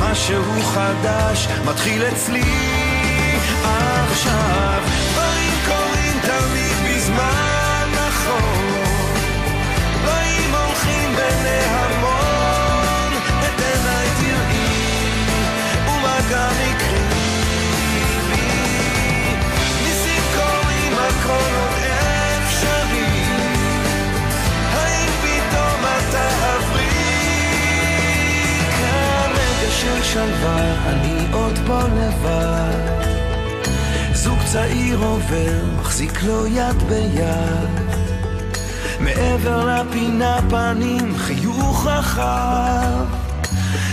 משהו חדש מתחיל אצלי של שלווה, אני עוד פה לבד. זוג צעיר עובר, מחזיק לו יד ביד. מעבר לפינה פנים, חיוך רחב.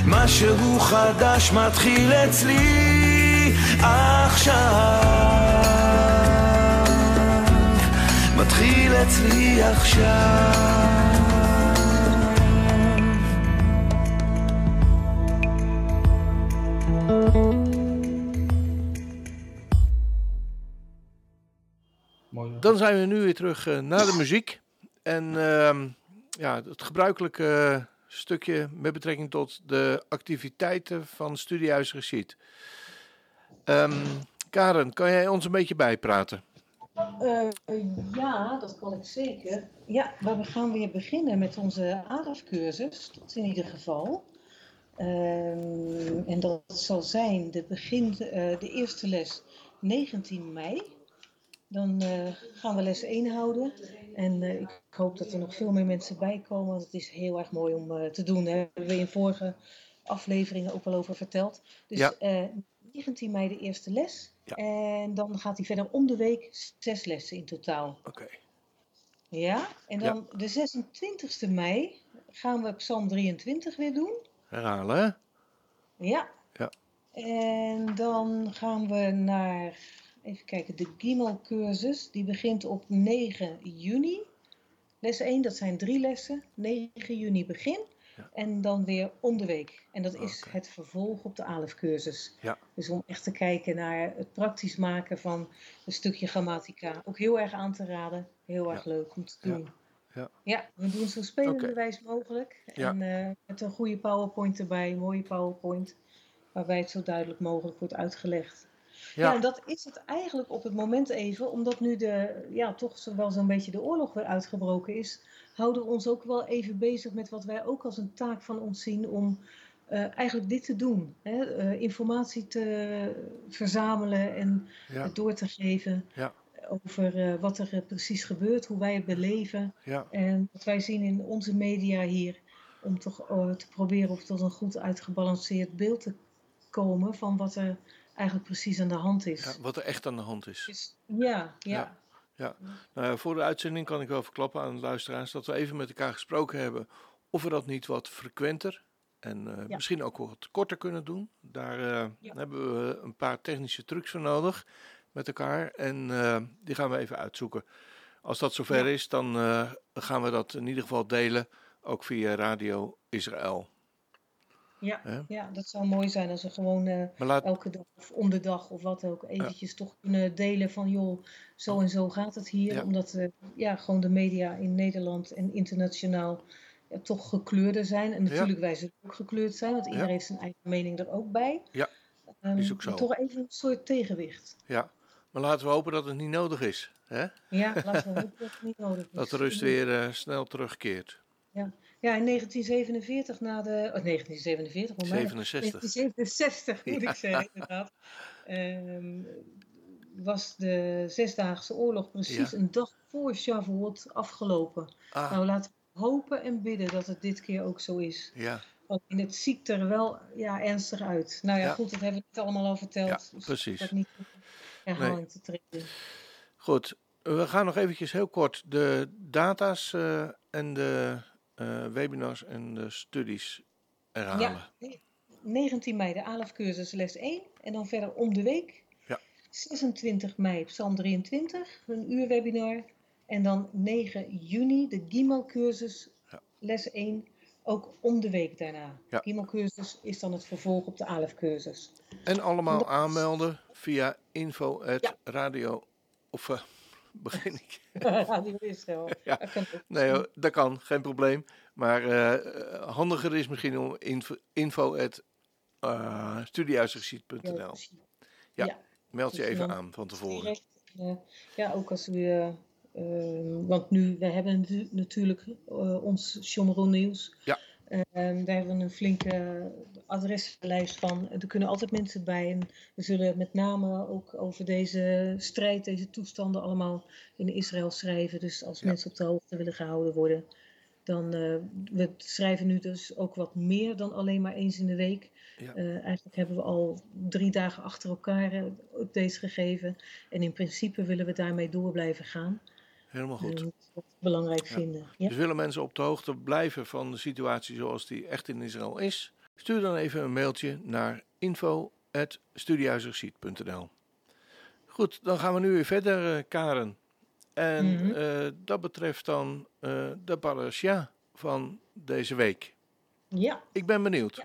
משהו חדש מתחיל אצלי עכשיו. מתחיל אצלי עכשיו. Dan zijn we nu weer terug eh, naar de muziek. En ehm, ja, het gebruikelijke eh, stukje met betrekking tot de activiteiten van Studiehuis Geschied. Ehm, Karen, kan jij ons een beetje bijpraten? Eh, ja, dat kan ik zeker. Ja, maar we gaan weer beginnen met onze ADAF-cursus, dat in ieder geval. Ehm, en dat zal zijn, de, begin, de eerste les 19 mei. Dan eh, gaan we les 1 houden. En eh, ik hoop dat er nog veel meer mensen bij komen, want het is heel erg mooi om eh, te doen. Daar hebben we in vorige afleveringen ook wel over verteld. Dus Ja. eh, 19 mei de eerste les. Ja. En dan gaat hij verder om de week zes lessen in totaal. Oké. Ja, en Ja. dan de 26e mei gaan we Psalm 23 weer doen. Herhalen? Ja. Ja. En dan gaan we naar, even kijken, de Gimel-cursus. Die begint op 9 juni. Les 1, dat zijn drie lessen. 9 juni begin. Ja. En dan weer om de week. En dat is het vervolg op de Alef-cursus. Ja. Dus om echt te kijken naar het praktisch maken van een stukje grammatica. Ook heel erg aan te raden. Heel erg leuk om te doen. Ja. Ja, we doen zo spelenderwijs mogelijk. Ja. En eh, met een goede PowerPoint erbij, een mooie PowerPoint. Waarbij het zo duidelijk mogelijk wordt uitgelegd. Ja. En dat is het eigenlijk op het moment even, omdat nu de, ja, toch wel zo'n beetje de oorlog weer uitgebroken is, houden we ons ook wel even bezig met wat wij ook als een taak van ons zien om eh, eigenlijk dit te doen. Hè? eh, informatie te verzamelen en Ja. door te geven Ja. over eh, wat er precies gebeurt, hoe wij het beleven. Ja. En wat wij zien in onze media hier, om toch te proberen of tot een goed uitgebalanceerd beeld te komen van wat er eigenlijk precies aan de hand is. ja, wat er echt aan de hand is. Dus, ja, ja. Ja. Nou, voor de uitzending kan ik wel verklappen aan de luisteraars dat we even met elkaar gesproken hebben of we dat niet wat frequenter en eh, Ja. misschien ook wat korter kunnen doen. Daar eh, Ja. hebben we een paar technische trucs voor nodig met elkaar en eh, die gaan we even uitzoeken. Als dat zover is, dan gaan we dat in ieder geval delen, ook via Radio Israël. Ja, ja, dat zou mooi zijn als we gewoon eh, laat, elke dag of om de dag of wat ook eventjes toch kunnen delen van joh, zo en zo gaat het hier. Ja. Omdat eh, ja, gewoon de media in Nederland en internationaal ja, toch gekleurder zijn. En natuurlijk wij zullen ook gekleurd zijn, want iedereen heeft zijn eigen mening er ook bij. Ja, Ehm, is ook zo. Toch even een soort tegenwicht. ja, maar laten we hopen dat het niet nodig is. Hè? Ja, laten we hopen dat het niet nodig is. Dat de rust weer eh, snel terugkeert. Ja, in 1947 na de... Oh, 1947, hoe mij- 67. 1967 moet Ja. ik zeggen, inderdaad. Ehm, was de Zesdaagse Oorlog precies Ja. een dag voor Shavuot afgelopen. Ah, Nou, laten we hopen en bidden dat het dit keer ook zo is. ja, Want het ziet er wel ja, ernstig uit. Nou ja, Ja. goed, dat hebben we het allemaal al verteld. Ja, dus precies. Dat niet in herhaling te treden. goed. We gaan nog eventjes heel kort de data's eh, en de eh, webinars en de studies herhalen. Ja, 19 mei de ALAF-cursus les 1 en dan verder om de week. Ja. 26 mei Psalm 23, een uur webinar. En dan 9 juni de Gimel-cursus Ja. les 1, ook om de week daarna. Ja. Gimel-cursus is dan het vervolg op de ALAF-cursus. En allemaal Dat- aanmelden via info Ja. radio of eh, begin ik? Radio Israël. Ja. Nee, dat kan, geen probleem. Maar eh, handiger is misschien om info, info at, studiehuisgeschied.nl. Ja, Ja. Meld je Dus even aan van tevoren. Direct, eh, ja, ook als u, want nu, we hebben natuurlijk ons Shomron nieuws. Ja. Daar hebben we een flinke adreslijst van. Er kunnen altijd mensen bij. En we zullen met name ook over deze strijd, deze toestanden allemaal in Israël schrijven. Dus als Ja. mensen op de hoogte willen gehouden worden. Dan, eh, we schrijven nu dus ook wat meer dan alleen maar eens in de week. Ja. Eh, eigenlijk hebben we al drie dagen achter elkaar eh, updates gegeven. En in principe willen we daarmee door blijven gaan. Helemaal goed. Dat is belangrijk vinden. Ja. Dus willen mensen op de hoogte blijven van de situatie zoals die echt in Israël is? Stuur dan even een mailtje naar info.studiehuizerziet.nl Goed, dan gaan we nu weer verder, eh, Karen. En Mhm. eh, dat betreft dan eh, de parasha van deze week. ja, Ik ben benieuwd. Ja.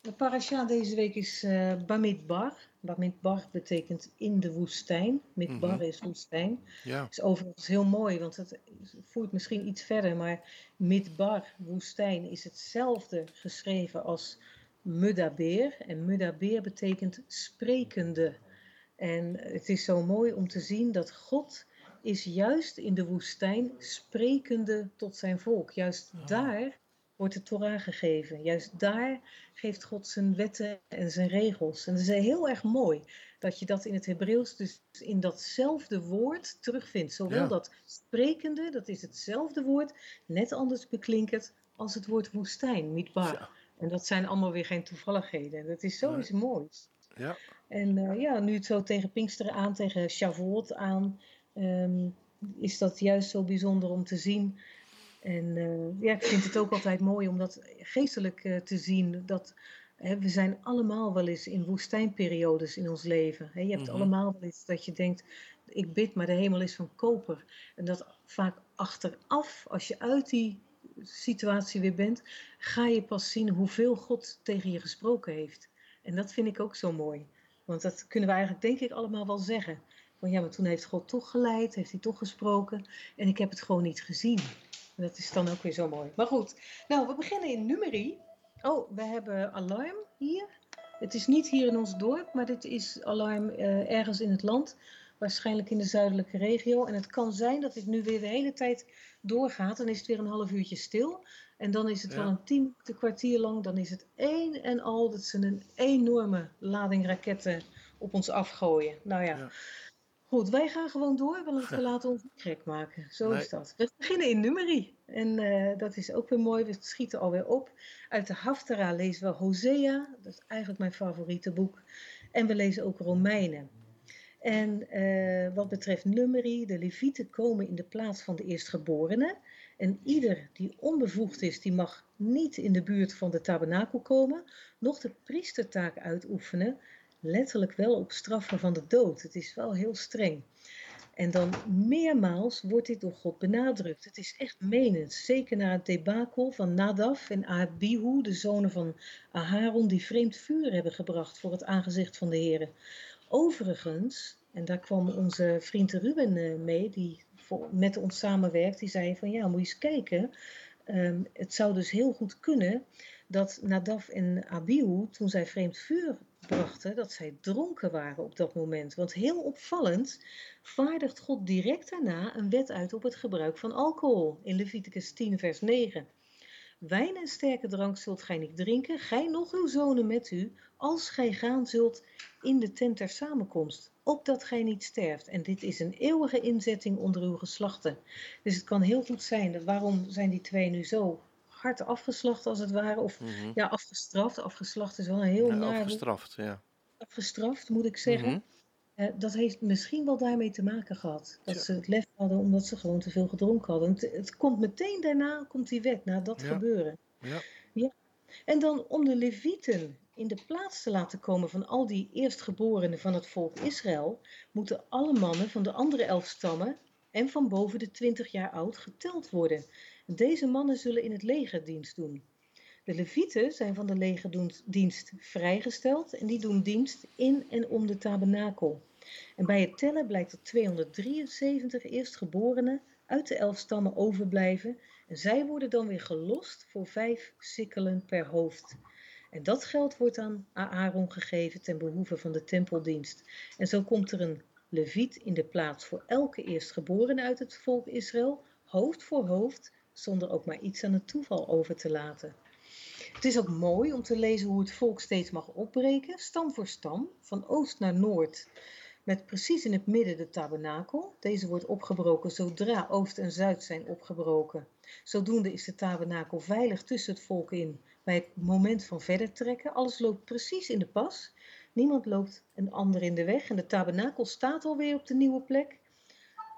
de parasha deze week is eh Bamidbar. Bamidbar betekent in de woestijn. Midbar Mhm. is woestijn. Ja, is overigens heel mooi, want het voert misschien iets verder, maar Midbar, woestijn, is hetzelfde geschreven als Mudaber. En Mudaber betekent sprekende. En het is zo mooi om te zien dat God is juist in de woestijn sprekende tot zijn volk. Juist Oh. daar wordt de Torah gegeven. Juist daar geeft God zijn wetten en zijn regels. En het is heel erg mooi dat je dat in het Hebreeuws dus in datzelfde woord terugvindt. Zowel Ja. dat sprekende, dat is hetzelfde woord, net anders beklinkend als het woord woestijn, midbar. Ja. En dat zijn allemaal weer geen toevalligheden. En dat is zoiets moois. ja. En eh, ja, nu het zo tegen Pinksteren aan, tegen Shavuot aan, ehm, is dat juist zo bijzonder om te zien. En eh, ja, ik vind het ook altijd mooi om dat geestelijk eh, te zien. Dat hè, we zijn allemaal wel eens in woestijnperiodes in ons leven. Hè. Je hebt Mhm. allemaal wel eens dat je denkt, ik bid, maar de hemel is van koper. En dat vaak achteraf, als je uit die situatie weer bent, ga je pas zien hoeveel God tegen je gesproken heeft. En dat vind ik ook zo mooi. Want dat kunnen we eigenlijk denk ik allemaal wel zeggen. Van ja, maar toen heeft God toch geleid, heeft hij toch gesproken. En ik heb het gewoon niet gezien. Dat is dan ook weer zo mooi. Maar goed, nou we beginnen in nummerie. Oh, we hebben alarm hier. Het is niet hier in ons dorp, maar dit is alarm eh, ergens in het land. Waarschijnlijk in de zuidelijke regio. En het kan zijn dat dit nu weer de hele tijd doorgaat. Dan is het weer een half uurtje stil. En dan is het Ja. wel een tien kwartier lang. Dan is het één en al dat ze een enorme lading raketten op ons afgooien. Nou ja. Ja. Goed, wij gaan gewoon door, want we laten ons niet gek maken. Zo Nee. is dat. We beginnen in nummerie. En eh, dat is ook weer mooi. We schieten alweer op. Uit de Haftara lezen we Hosea. Dat is eigenlijk mijn favoriete boek. En we lezen ook Romeinen. En eh, wat betreft nummerie, de levieten komen in de plaats van de eerstgeborenen. En ieder die onbevoegd is, die mag niet in de buurt van de tabernakel komen, noch de priestertaak uitoefenen. Letterlijk wel op straffen van de dood. Het is wel heel streng. En dan meermaals wordt dit door God benadrukt. Het is echt menend. Zeker na het debakel van Nadaf en Abihu, de zonen van Aharon, die vreemd vuur hebben gebracht voor het aangezicht van de Heer. Overigens, en daar kwam onze vriend Ruben eh, mee, die met ons samenwerkt, die zei van ja, moet je eens kijken. Ehm, het zou dus heel goed kunnen dat Nadaf en Abihu, toen zij vreemd vuur brachten, dat zij dronken waren op dat moment. Want heel opvallend vaardigt God direct daarna een wet uit op het gebruik van alcohol in Leviticus 10, vers 9. Wijn en sterke drank zult gij niet drinken, gij nog uw zonen met u, als gij gaan zult in de tent der samenkomst, opdat gij niet sterft. En dit is een eeuwige inzetting onder uw geslachten. Dus het kan heel goed zijn, waarom zijn die twee nu zo hard afgeslacht als het ware, of Mhm. ja, afgestraft. Afgeslacht is wel een heel Ja, naar afgestraft, ja. Afgestraft, moet ik zeggen. Mhm. Eh, dat heeft misschien wel daarmee te maken gehad. Dat ze het lef hadden omdat ze gewoon te veel gedronken hadden. Het, het komt meteen daarna, komt die wet, na dat Ja. gebeuren. Ja. En dan om de levieten in de plaats te laten komen van al die eerstgeborenen van het volk Israël, moeten alle mannen van de andere elf stammen en van boven de twintig jaar oud geteld worden. Deze mannen zullen in het leger dienst doen. De levieten zijn van de legerdienst vrijgesteld en die doen dienst in en om de tabernakel. En bij het tellen blijkt dat 273 eerstgeborenen uit de elf stammen overblijven en zij worden dan weer gelost voor vijf sikkelen per hoofd. En dat geld wordt aan Aaron gegeven ten behoeve van de tempeldienst. En zo komt er een leviet in de plaats voor elke eerstgeborene uit het volk Israël, hoofd voor hoofd, zonder ook maar iets aan het toeval over te laten. Het is ook mooi om te lezen hoe het volk steeds mag opbreken, stam voor stam, van oost naar noord. Met precies in het midden de tabernakel. Deze wordt opgebroken zodra oost en zuid zijn opgebroken. Zodoende is de tabernakel veilig tussen het volk in, bij het moment van verder trekken. Alles loopt precies in de pas. Niemand loopt een ander in de weg en de tabernakel staat alweer op de nieuwe plek.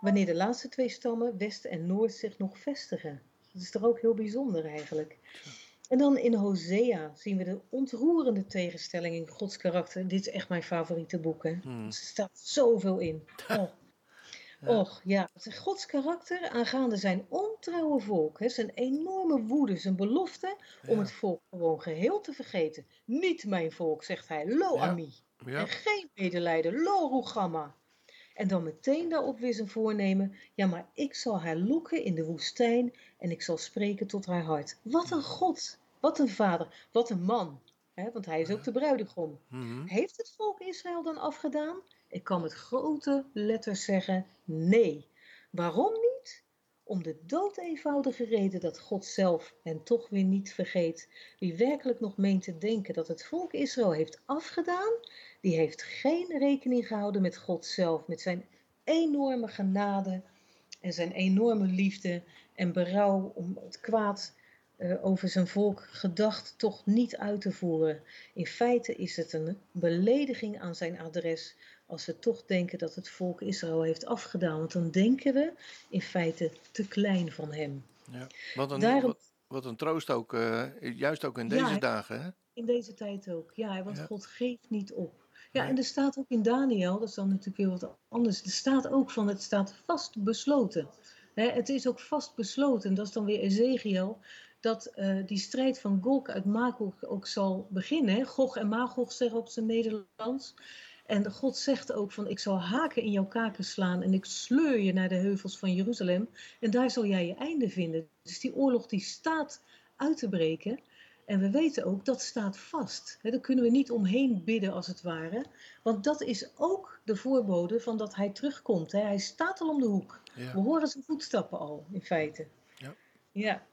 Wanneer de laatste twee stammen, West en Noord, zich nog vestigen. Dat is toch ook heel bijzonder eigenlijk. En dan in Hosea zien we de ontroerende tegenstelling in Gods karakter. Dit is echt mijn favoriete boek. Hè? Hmm. Er staat zoveel in. Oh. Och, ja. Gods karakter aangaande zijn ontrouwe volk. Hè? Zijn enorme woede, zijn belofte om Ja. het volk gewoon geheel te vergeten. Niet mijn volk, zegt hij. Lo Ja. ami. Ja. En geen medelijden. Lo rugamma. En dan meteen daarop weer zijn voornemen. Ja, maar ik zal haar lokken in de woestijn en ik zal spreken tot haar hart. Wat een God. Wat een vader. Wat een man. Hè, want hij is ook de bruidegom. Mhm. Heeft het volk Israël dan afgedaan? Ik kan met grote letters zeggen nee. Waarom niet? Om de dood eenvoudige reden dat God zelf hen toch weer niet vergeet. Wie werkelijk nog meent te denken dat het volk Israël heeft afgedaan, die heeft geen rekening gehouden met God zelf, met zijn enorme genade en zijn enorme liefde en berouw om het kwaad eh, over zijn volk gedacht toch niet uit te voeren. In feite is het een belediging aan zijn adres als we toch denken dat het volk Israël heeft afgedaan. Want dan denken we in feite te klein van hem. Ja. Wat, een, Daarom- wat, wat een troost ook, eh, juist ook in deze dagen. Hè? In deze tijd ook. Ja, want Ja. God geeft niet op. Ja, Nee. en er staat ook in Daniel, dat is dan natuurlijk weer wat anders. Er staat ook van, het staat vast besloten. Hè, het is ook vast besloten, dat is dan weer Ezekiel, dat eh, die strijd van Gog uit Magog ook zal beginnen. Gog en Magog zeggen op zijn Nederlands. En God zegt ook van, ik zal haken in jouw kaken slaan en ik sleur je naar de heuvels van Jeruzalem. En daar zal jij je einde vinden. Dus die oorlog die staat uit te breken. En we weten ook, dat staat vast. Hè, daar kunnen we niet omheen bidden als het ware. Want dat is ook de voorbode van dat hij terugkomt. Hij staat al om de hoek. Ja. We horen zijn voetstappen al, in feite. Ja. ja.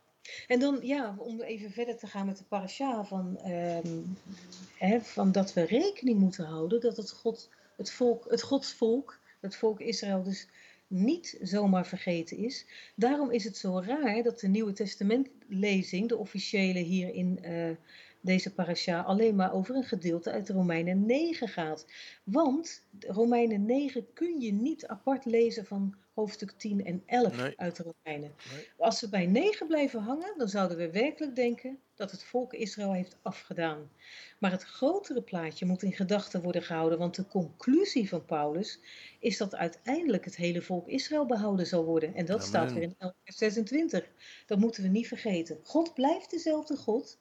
En dan, ja, om even verder te gaan met de parasha, van, ehm, van dat we rekening moeten houden dat het, God, het, volk, het godsvolk, het volk Israël dus niet zomaar vergeten is. Daarom is het zo raar dat de Nieuwe Testamentlezing, de officiële hier in eh, deze parasha, alleen maar over een gedeelte uit Romeinen 9 gaat. Want Romeinen 9 kun je niet apart lezen van hoofdstuk 10 en 11 Nee. uit de Romeinen. Nee. Als we bij 9 blijven hangen, dan zouden we werkelijk denken dat het volk Israël heeft afgedaan. Maar het grotere plaatje moet in gedachten worden gehouden, want de conclusie van Paulus is dat uiteindelijk het hele volk Israël behouden zal worden. En dat Amen. staat weer in 11 vers 26. Dat moeten we niet vergeten. God blijft dezelfde God.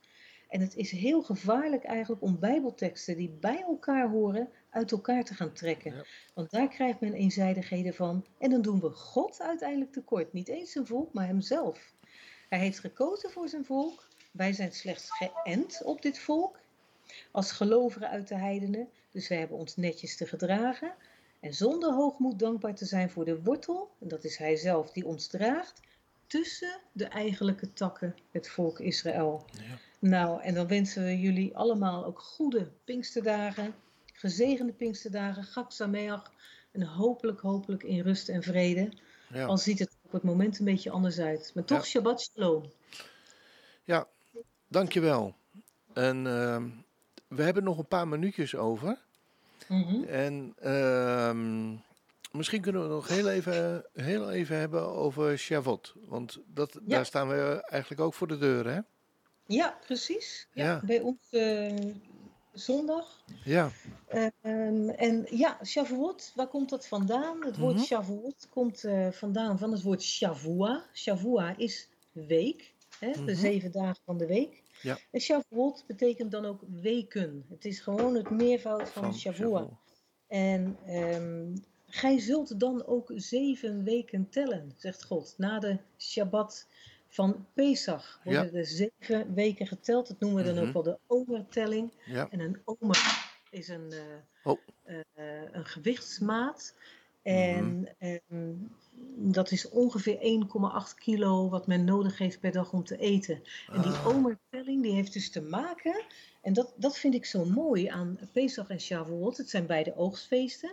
En het is heel gevaarlijk eigenlijk om bijbelteksten die bij elkaar horen uit elkaar te gaan trekken. Ja. Want daar krijgt men eenzijdigheden van. En dan doen we God uiteindelijk tekort. Niet eens zijn volk, maar hemzelf. Hij heeft gekozen voor zijn volk. Wij zijn slechts geënt op dit volk. Als gelovigen uit de heidenen. Dus wij hebben ons netjes te gedragen. En zonder hoogmoed dankbaar te zijn voor de wortel. En dat is hij zelf die ons draagt. Tussen de eigenlijke takken, het volk Israël. Ja. Nou, en dan wensen we jullie allemaal ook goede Pinksterdagen, gezegende Pinksterdagen, Gak Sameach, en hopelijk, hopelijk in rust en vrede. Ja. Al ziet het op het moment een beetje anders uit. Maar toch Ja. Shabbat Shalom. ja, dankjewel. En ehm, we hebben nog een paar minuutjes over. Mhm. En ehm, misschien kunnen we nog heel even, heel even hebben over Shavuot. Want dat, Ja. daar staan we eigenlijk ook voor de deur, hè? Ja, precies. Ja, Ja. Bij ons eh, zondag. Ja, Ehm, en ja, Shavuot, waar komt dat vandaan? Het woord Mhm. Shavuot komt eh, vandaan van het woord Shavua. Shavua is week, hè, de Mhm. zeven dagen van de week. Ja. En Shavuot betekent dan ook weken. Het is gewoon het meervoud van, van Shavua. En ehm, gij zult dan ook zeven weken tellen, zegt God. Na de Shabbat van Pesach worden Ja. er zeven weken geteld. Dat noemen we dan Mhm. ook wel de omertelling. Ja, En een omer is een, eh, Oh. eh, een gewichtsmaat. En ehm, dat is ongeveer 1,8 kilo wat men nodig heeft per dag om te eten. En die Ah. omertelling die heeft dus te maken, en dat, dat vind ik zo mooi aan Pesach en Shavuot. Het zijn beide oogstfeesten.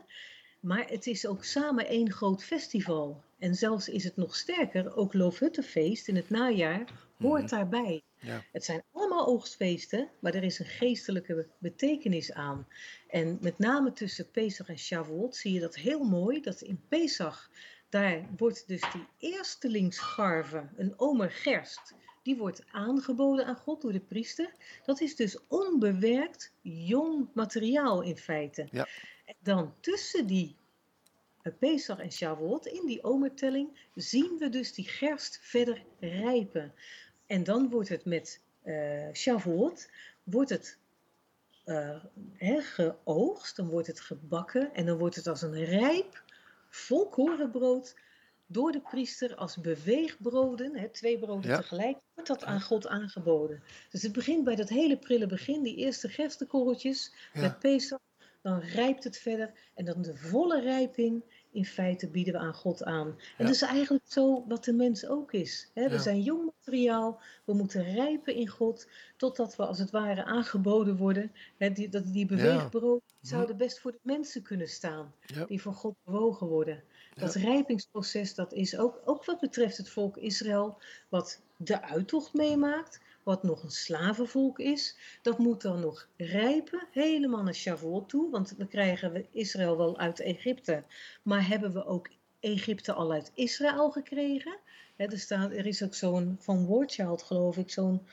Maar het is ook samen één groot festival. En zelfs is het nog sterker, ook Loofhuttenfeest in het najaar hoort Mhm. daarbij. Ja. Het zijn allemaal alle oogstfeesten, maar er is een geestelijke betekenis aan. En met name tussen Pesach en Shavuot zie je dat heel mooi, dat in Pesach, daar wordt dus die eerstelingsgarve, een omer gerst, die wordt aangeboden aan God door de priester. Dat is dus onbewerkt jong materiaal in feite. Ja. En dan tussen die Pesach en Shavuot, in die omertelling, zien we dus die gerst verder rijpen. En dan wordt het met uh, Shavuot, wordt het uh, hè, geoogst, dan wordt het gebakken en dan wordt het als een rijp volkorenbrood door de priester als beweegbroden, twee broden Ja. tegelijk, wordt dat aan God aangeboden. Dus het begint bij dat hele prille begin, die eerste gerstekorreltjes Ja. met Pesach. Dan rijpt het verder en dan de volle rijping in feite bieden we aan God aan. En Ja. dat is eigenlijk zo wat de mens ook is. Hè? We Ja. zijn jong materiaal, we moeten rijpen in God, totdat we als het ware aangeboden worden. Hè? Die, dat, die beweegbrood zouden best voor de mensen kunnen staan, die voor God bewogen worden. Dat rijpingsproces, dat is ook, ook wat betreft het volk Israël, wat de uittocht meemaakt, wat nog een slavenvolk is, dat moet dan nog rijpen, helemaal naar Shavuot toe, want we krijgen we Israël wel uit Egypte, maar hebben we ook Egypte al uit Israël gekregen? Er, staat, er is ook zo'n, van Warchild geloof ik, zo'n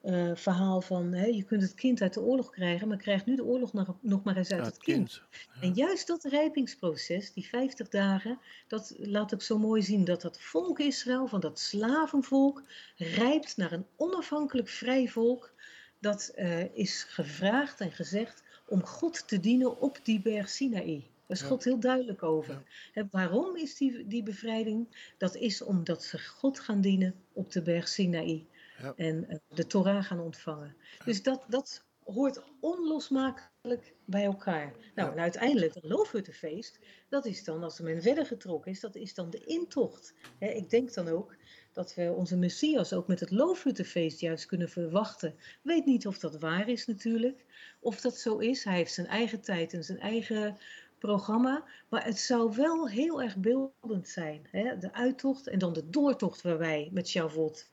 eh, verhaal van, hè, je kunt het kind uit de oorlog krijgen, maar krijgt nu de oorlog nog, nog maar eens uit Ja, het kind. En juist dat rijpingsproces, die 50 dagen, dat laat ook zo mooi zien dat dat volk Israël, van dat slavenvolk, rijpt naar een onafhankelijk vrij volk. Dat eh, is gevraagd en gezegd om God te dienen op die berg Sinaï. Daar is. God heel duidelijk over. Waarom is die, die bevrijding? Dat is omdat ze God gaan dienen op de berg Sinaï. Ja. En eh, de Torah gaan ontvangen. Dus dat, dat hoort onlosmakelijk bij elkaar. Nou, en uiteindelijk het loofhuttenfeest, dat is dan, als men verder getrokken is, dat is dan de intocht. Ik denk dan ook dat we onze Messias ook met het loofhuttenfeest juist kunnen verwachten. Ik weet niet of dat waar is natuurlijk, of dat zo is. Hij heeft zijn eigen tijd en zijn eigen programma, maar het zou wel heel erg beeldend zijn. Hè? De uittocht en dan de doortocht waarbij met Shavuot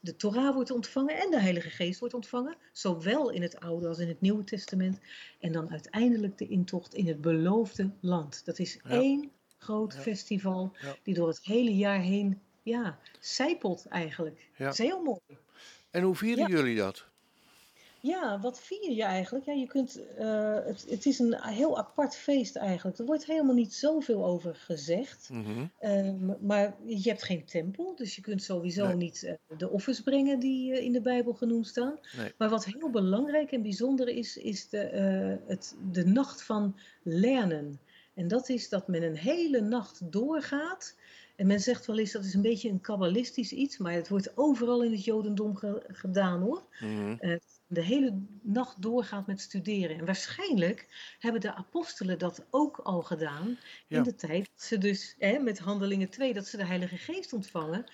de Torah wordt ontvangen en de Heilige Geest wordt ontvangen, zowel in het Oude als in het Nieuwe Testament. En dan uiteindelijk de intocht in het beloofde land. Dat is Ja. één groot Ja. festival Ja. die door het hele jaar heen, ja, zijpelt eigenlijk. Ja. Dat is heel mooi. En hoe vieren jullie dat? Ja, wat vier je eigenlijk? Ja, je kunt, eh, het, het is een heel apart feest eigenlijk. Er wordt helemaal niet zoveel over gezegd. Mhm. Ehm, maar je hebt geen tempel, dus je kunt sowieso Nee. niet eh, de offers brengen die eh, in de Bijbel genoemd staan. Nee. Maar wat heel belangrijk en bijzonder is, is de, het, de nacht van lernen. En dat is dat men een hele nacht doorgaat. En men zegt wel eens dat is een beetje een kabbalistisch iets, maar het wordt overal in het Jodendom ge- gedaan hoor Mhm. de hele nacht doorgaat met studeren. En waarschijnlijk hebben de apostelen dat ook al gedaan Ja. in de tijd dat ze dus hè, met Handelingen 2 dat ze de Heilige Geest ontvangen.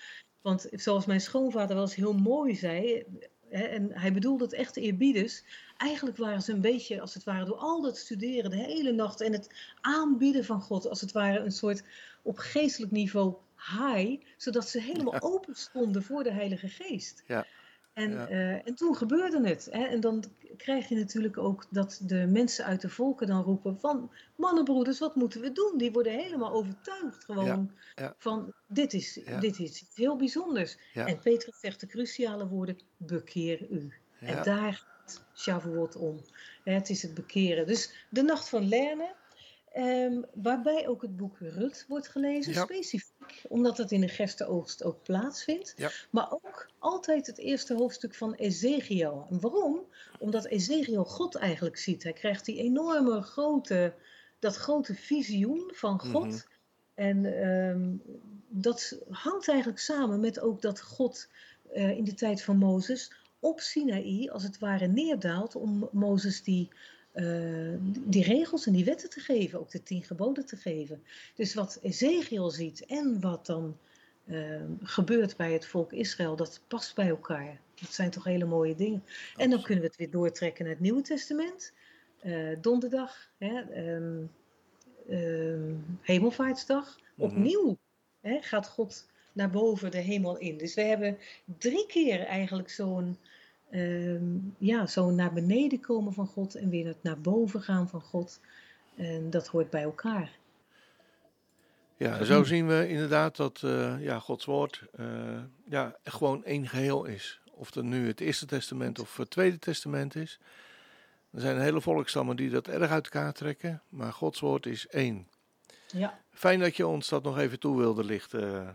Want zoals mijn schoonvader wel eens heel mooi zei, hè, en hij bedoelde het echt eerbieders, eigenlijk waren ze een beetje als het ware door al dat studeren de hele nacht en het aanbieden van God als het ware een soort op geestelijk niveau high, zodat ze helemaal open stonden voor de Heilige Geest. Ja. En, Ja. eh, en toen gebeurde het. Hè? En dan krijg je natuurlijk ook dat de mensen uit de volken dan roepen van... Mannenbroeders, wat moeten we doen? Die worden helemaal overtuigd gewoon van dit is, dit is iets heel bijzonders. En Petrus zegt de cruciale woorden, bekeer u. En daar gaat Shavuot om. Hè, Het is het bekeren. Dus de nacht van Lernen, ehm, waarbij ook het boek Rut wordt gelezen, Ja. specifiek, omdat het in de gerstenoogst ook plaatsvindt. Ja. Maar ook altijd het eerste hoofdstuk van Ezekiel. En waarom? Omdat Ezekiel God eigenlijk ziet. Hij krijgt die enorme grote, dat grote visioen van God. Mhm. En ehm, dat hangt eigenlijk samen met ook dat God eh, in de tijd van Mozes op Sinaï als het ware neerdaalt om Mozes die, eh, die regels en die wetten te geven, ook de tien geboden te geven. Dus wat Ezekiel ziet en wat dan ehm, gebeurt bij het volk Israël, dat past bij elkaar. Dat zijn toch hele mooie dingen. En dan kunnen we het weer doortrekken naar het Nieuwe Testament. Eh, donderdag, hè, ehm, ehm, Hemelvaartsdag. Mhm. Opnieuw hè, gaat God naar boven de hemel in. Dus we hebben drie keer eigenlijk zo'n ehm, ja, zo naar beneden komen van God en weer naar boven gaan van God. En dat hoort bij elkaar. Ja, zo zien we inderdaad dat eh, ja, Gods woord eh, ja, gewoon één geheel is. Of het nu het Eerste Testament of het Tweede Testament is. Er zijn hele volkstammen die dat erg uit elkaar trekken, maar Gods woord is één. Ja, Fijn dat je ons dat nog even toe wilde lichten, eh,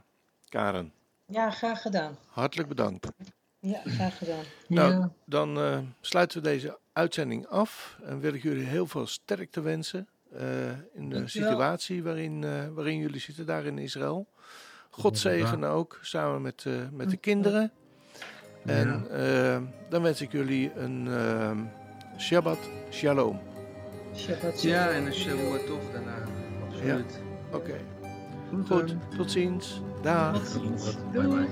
Karen. ja graag gedaan. Hartelijk bedankt. Ja, graag gedaan. Nou, Ja. dan eh, sluiten we deze uitzending af en wil ik jullie heel veel sterkte wensen eh, in de Dankjewel. situatie waarin, eh, waarin jullie zitten daar in Israël. God zegen ook, samen met, eh, met de kinderen. En dan wens ik jullie een Shabbat Shalom. Shabbat Ja, en een Shavua toch daarna. Absoluut. Oké, goed. Tot ziens. Dag. Tot ziens. Bye. Doei.